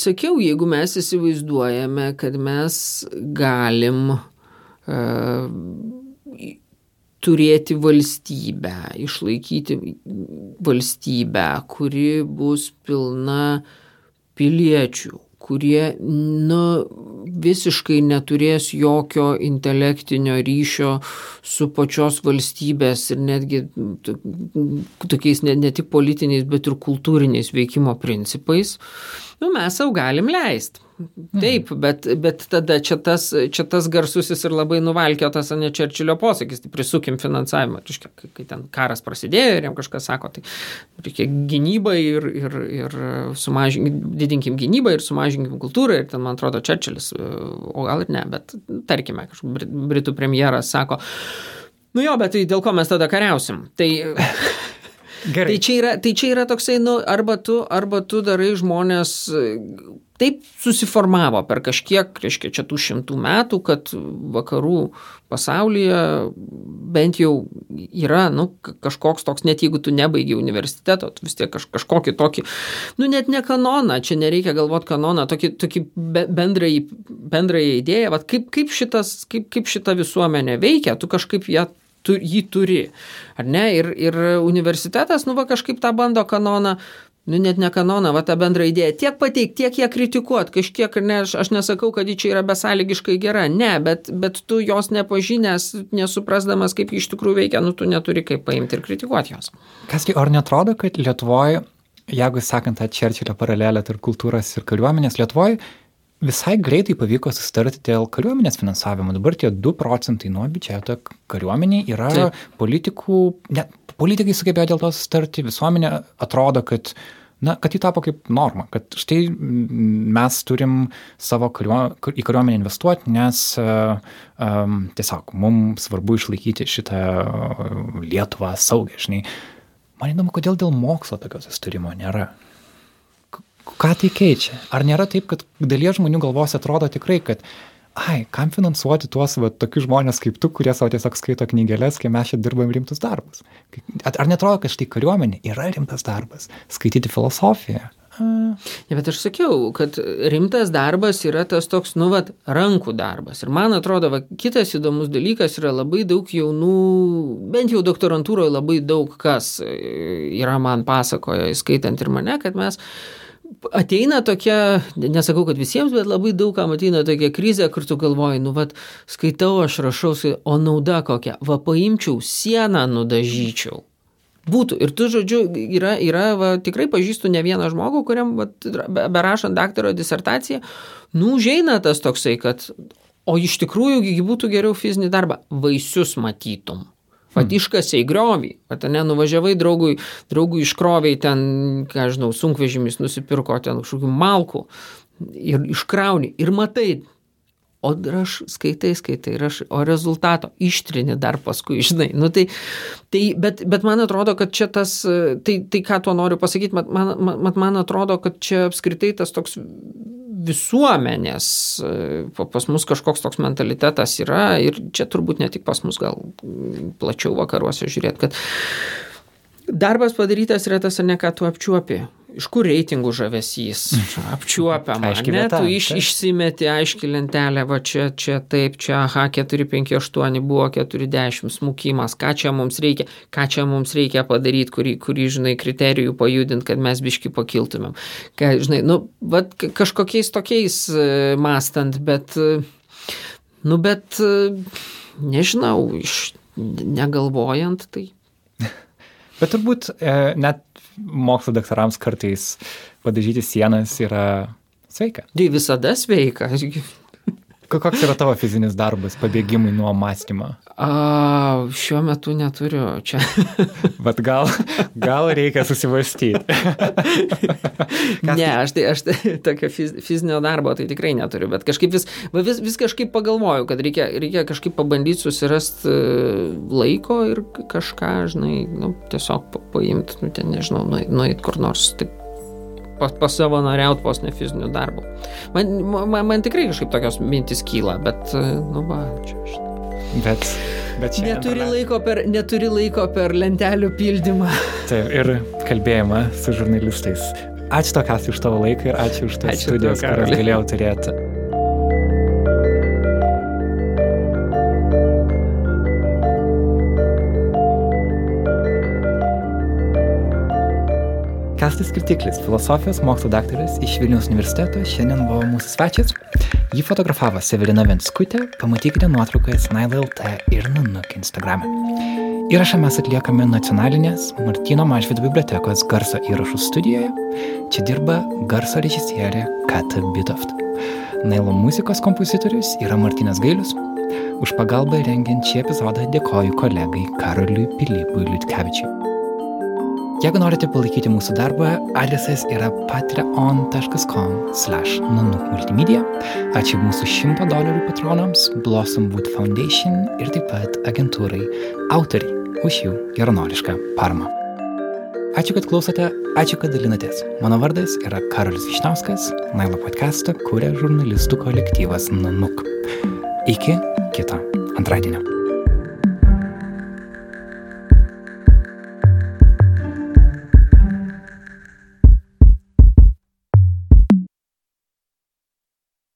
sakiau, jeigu mes įsivaizduojame, kad mes galim uh, turėti valstybę, išlaikyti valstybę, kuri bus pilna piliečių, kurie nu, visiškai neturės jokio intelektinio ryšio su pačios valstybės ir netgi tokiais ne, ne tik politiniais, bet ir kultūriniais veikimo principais, nu, mes savo galim leisti. Mhm. Taip, bet, bet tada čia tas, čia tas garsusis ir labai nuvalkiotas ne Čerčilio posakis, tai prisukim finansavimą. Reiškia, kai, ten karas prasidėjo ir jam kažkas sako, tai reikia gynybą ir, ir, ir sumažinkim, didinkim gynybą ir sumažinkim kultūrą. Ir ten, man atrodo, Čerčilis, o gal ir ne, bet tarkime, kažkoks Britų premjeras sako, nu jo, bet tai dėl ko mes tada kariausim? Tai *laughs* Gerai. Tai čia yra, tai čia yra toksai, nu, arba tu, arba tu darai žmonės taip susiformavo per kažkiek, reiškia, čia tų šimtų metų, kad vakarų pasaulyje bent jau yra, nu, kažkoks toks, net jeigu tu nebaigi universiteto, tu vis tiek kaž, kažkokį tokį, nu, net ne kanoną, čia nereikia galvoti kanoną, tokį, tokį bendrai, bendrąją idėją, vat kaip, kaip, šitas, kaip, kaip šita visuomenė veikia, tu kažkaip ją tu, jį turi. Ar ne? Ir, ir universitetas, nu va kažkaip tą bando kanoną nu net ne kanoną, va tą bendrą idėją, tiek pateikti, tiek ją kritikuoti, kažkiek, ne, aš, aš nesakau, kad ji čia yra besąlygiškai gera, ne, bet, bet tu jos nepažinęs, nesuprasdamas, kaip ji iš tikrųjų veikia, nu tu neturi kaip paimti ir kritikuoti jos. Kasgi, ar netrodo, kad Lietuvoje jeigu sekant tą Čerčilio paralelę tarp kultūros ir kariuomenės Lietuvoje, visai greitai pavyko susitarti dėl kariuomenės finansavimo. Dabar tie 2 procentai nuo biudžeto kariuomeniai yra Taip. politikų, ne, politikai sugebėjo dėl to susitarti, visuomenė atrodo, kad na, kad jį tapo kaip norma, kad štai mes turim savo kariuo, į kariuomenę investuoti, nes um, tiesiog mums svarbu išlaikyti šitą Lietuvą saugę, žinai. Man įdomu, kodėl dėl mokslo tokio sustarimo nėra. Ką tai keičia? Ar nėra taip, kad dalies žmonių galvos atrodo tikrai, kad ai, kam finansuoti tuos va, tokius žmonės kaip tu, kurie savo tiesiog skaito knygelės, kai mes čia dirbam rimtus darbus? Ar netrodo, kad štai kariuomenė yra rimtas darbas? Skaityti filosofiją? Ja, bet aš sakiau, kad rimtas darbas yra tas toks, nu, vat, rankų darbas. Ir man atrodo, va, kitas įdomus dalykas yra labai daug jaunų, bent jau doktorantūroje labai daug kas e, yra man pasakojo, įskaitant ir mane, kad mes ateina tokia, nesakau, kad visiems, bet labai daugam ateina tokia krizė, kur tu galvoji, nu, vad, skaitau, aš rašau, o nauda kokia, va, paimčiau sieną, nudažyčiau. Būtų. Ir tu, žodžiu, yra, yra va, tikrai pažįstu ne vieną žmogų, kuriam, va, berašant daktaro disertaciją, nu, užeina tas toksai, kad, o iš tikrųjų, būtų geriau fizinį darbą, vaisius matytum. Vat į griovį, vat ne, nuvažiavai draugui, draugui iškroviai ten, ką žinau, sunkvežimis nusipirko ten kažkokių malkų ir iškrauni. Ir matai, o aš skaitai, skaitai, aš, o rezultato ištrini dar paskui, žinai. Nu, tai, tai, bet, bet man atrodo, kad čia tas, tai, tai ką tuo noriu pasakyti, man, man, man atrodo, kad čia apskritai tas toks visuomenės, pas mus kažkoks toks mentalitetas yra ir čia turbūt ne tik pas mus, gal plačiau vakaruose žiūrėt, kad darbas padarytas yra tas, ne ką tu apčiuopi. Iš kur reitingų žavesys, apčiuopiama, Aiškiai ne, tu iš, išsimeti aiškiai lentelę, va čia, čia taip, čia, aha, 458 buvo 40 smukimas, ką čia mums reikia, ką čia mums reikia padaryti, kurį, kurį žinai, kriterijų pajudinti, kad mes biški pakiltumėm. Ką, žinai, nu, va, kažkokiais tokiais e, mastant, bet, e, nu, bet, e, nežinau, iš negalvojant, tai Bet turbūt e, net mokslo daktarams kartais padažyti sienas yra sveika. tai visada sveika. Ko- Koks yra tavo fizinis darbas pabėgimui nuo mąstymo? A, šiuo metu neturiu čia. *laughs* Bet gal, gal reikia susivastyti. *laughs* ne, aš tai, aš tai tokio fiz, fizinio darbo tai tikrai neturiu, bet kažkaip vis, vis, vis kažkaip pagalvoju, kad reikia, reikia kažkaip pabandyti susirasti e, laiko ir kažką, žinai, nu, tiesiog pa- paimti, nu, ten nežinau, nueit, nueit kur nors taip pas, pasavanoriaut vos ne fiziniu darbu. Man, man, man tikrai kažkaip tokios mintis kyla, bet, e, nu, va, čia aš. Bet, bet šiandien Neturi praleidai- laiko, per, neturi laiko per lentelių pildymą. *laughs* Taip, ir kalbėjimą su žurnalistais. Ačiū to, kas už tavo laiką ir ačiū už tas Ačiū studijas, kurias galėjau turėti. Kastas Kritiklis, filosofijos mokslo daktaras iš Vilniaus universiteto, šiandien buvo mūsų svečias. Jį fotografavo Severina Venskutė, pamatykite nuotraukas NailLT ir Nanuk Instagram. Įrašą mes atliekame nacionalinės Martino Mažvido bibliotekos garso įrašų studijoje. Čia dirba garso režisierė Kata Bitoft. Nailo muzikos kompozitorius yra Martinas Gailius. Už pagalbą rengiant šį epizodą dėkoju kolegai Karoliui Pilypui Liutkevičiui. Jeigu norite palaikyti mūsų darbą, adresas yra patreon.com slash nanukmultimedia. Ačiū mūsų 100 dolerių patronams, Blossom Wood Foundation ir taip pat agentūrai autoriai už jų geronorišką paramą. Ačiū, kad klausote, ačiū, kad dalinatės. Mano vardas yra Karolis Višnauskas, Nailo podcastą kūrė žurnalistų kolektyvas Nanuk. Iki kito antradienio.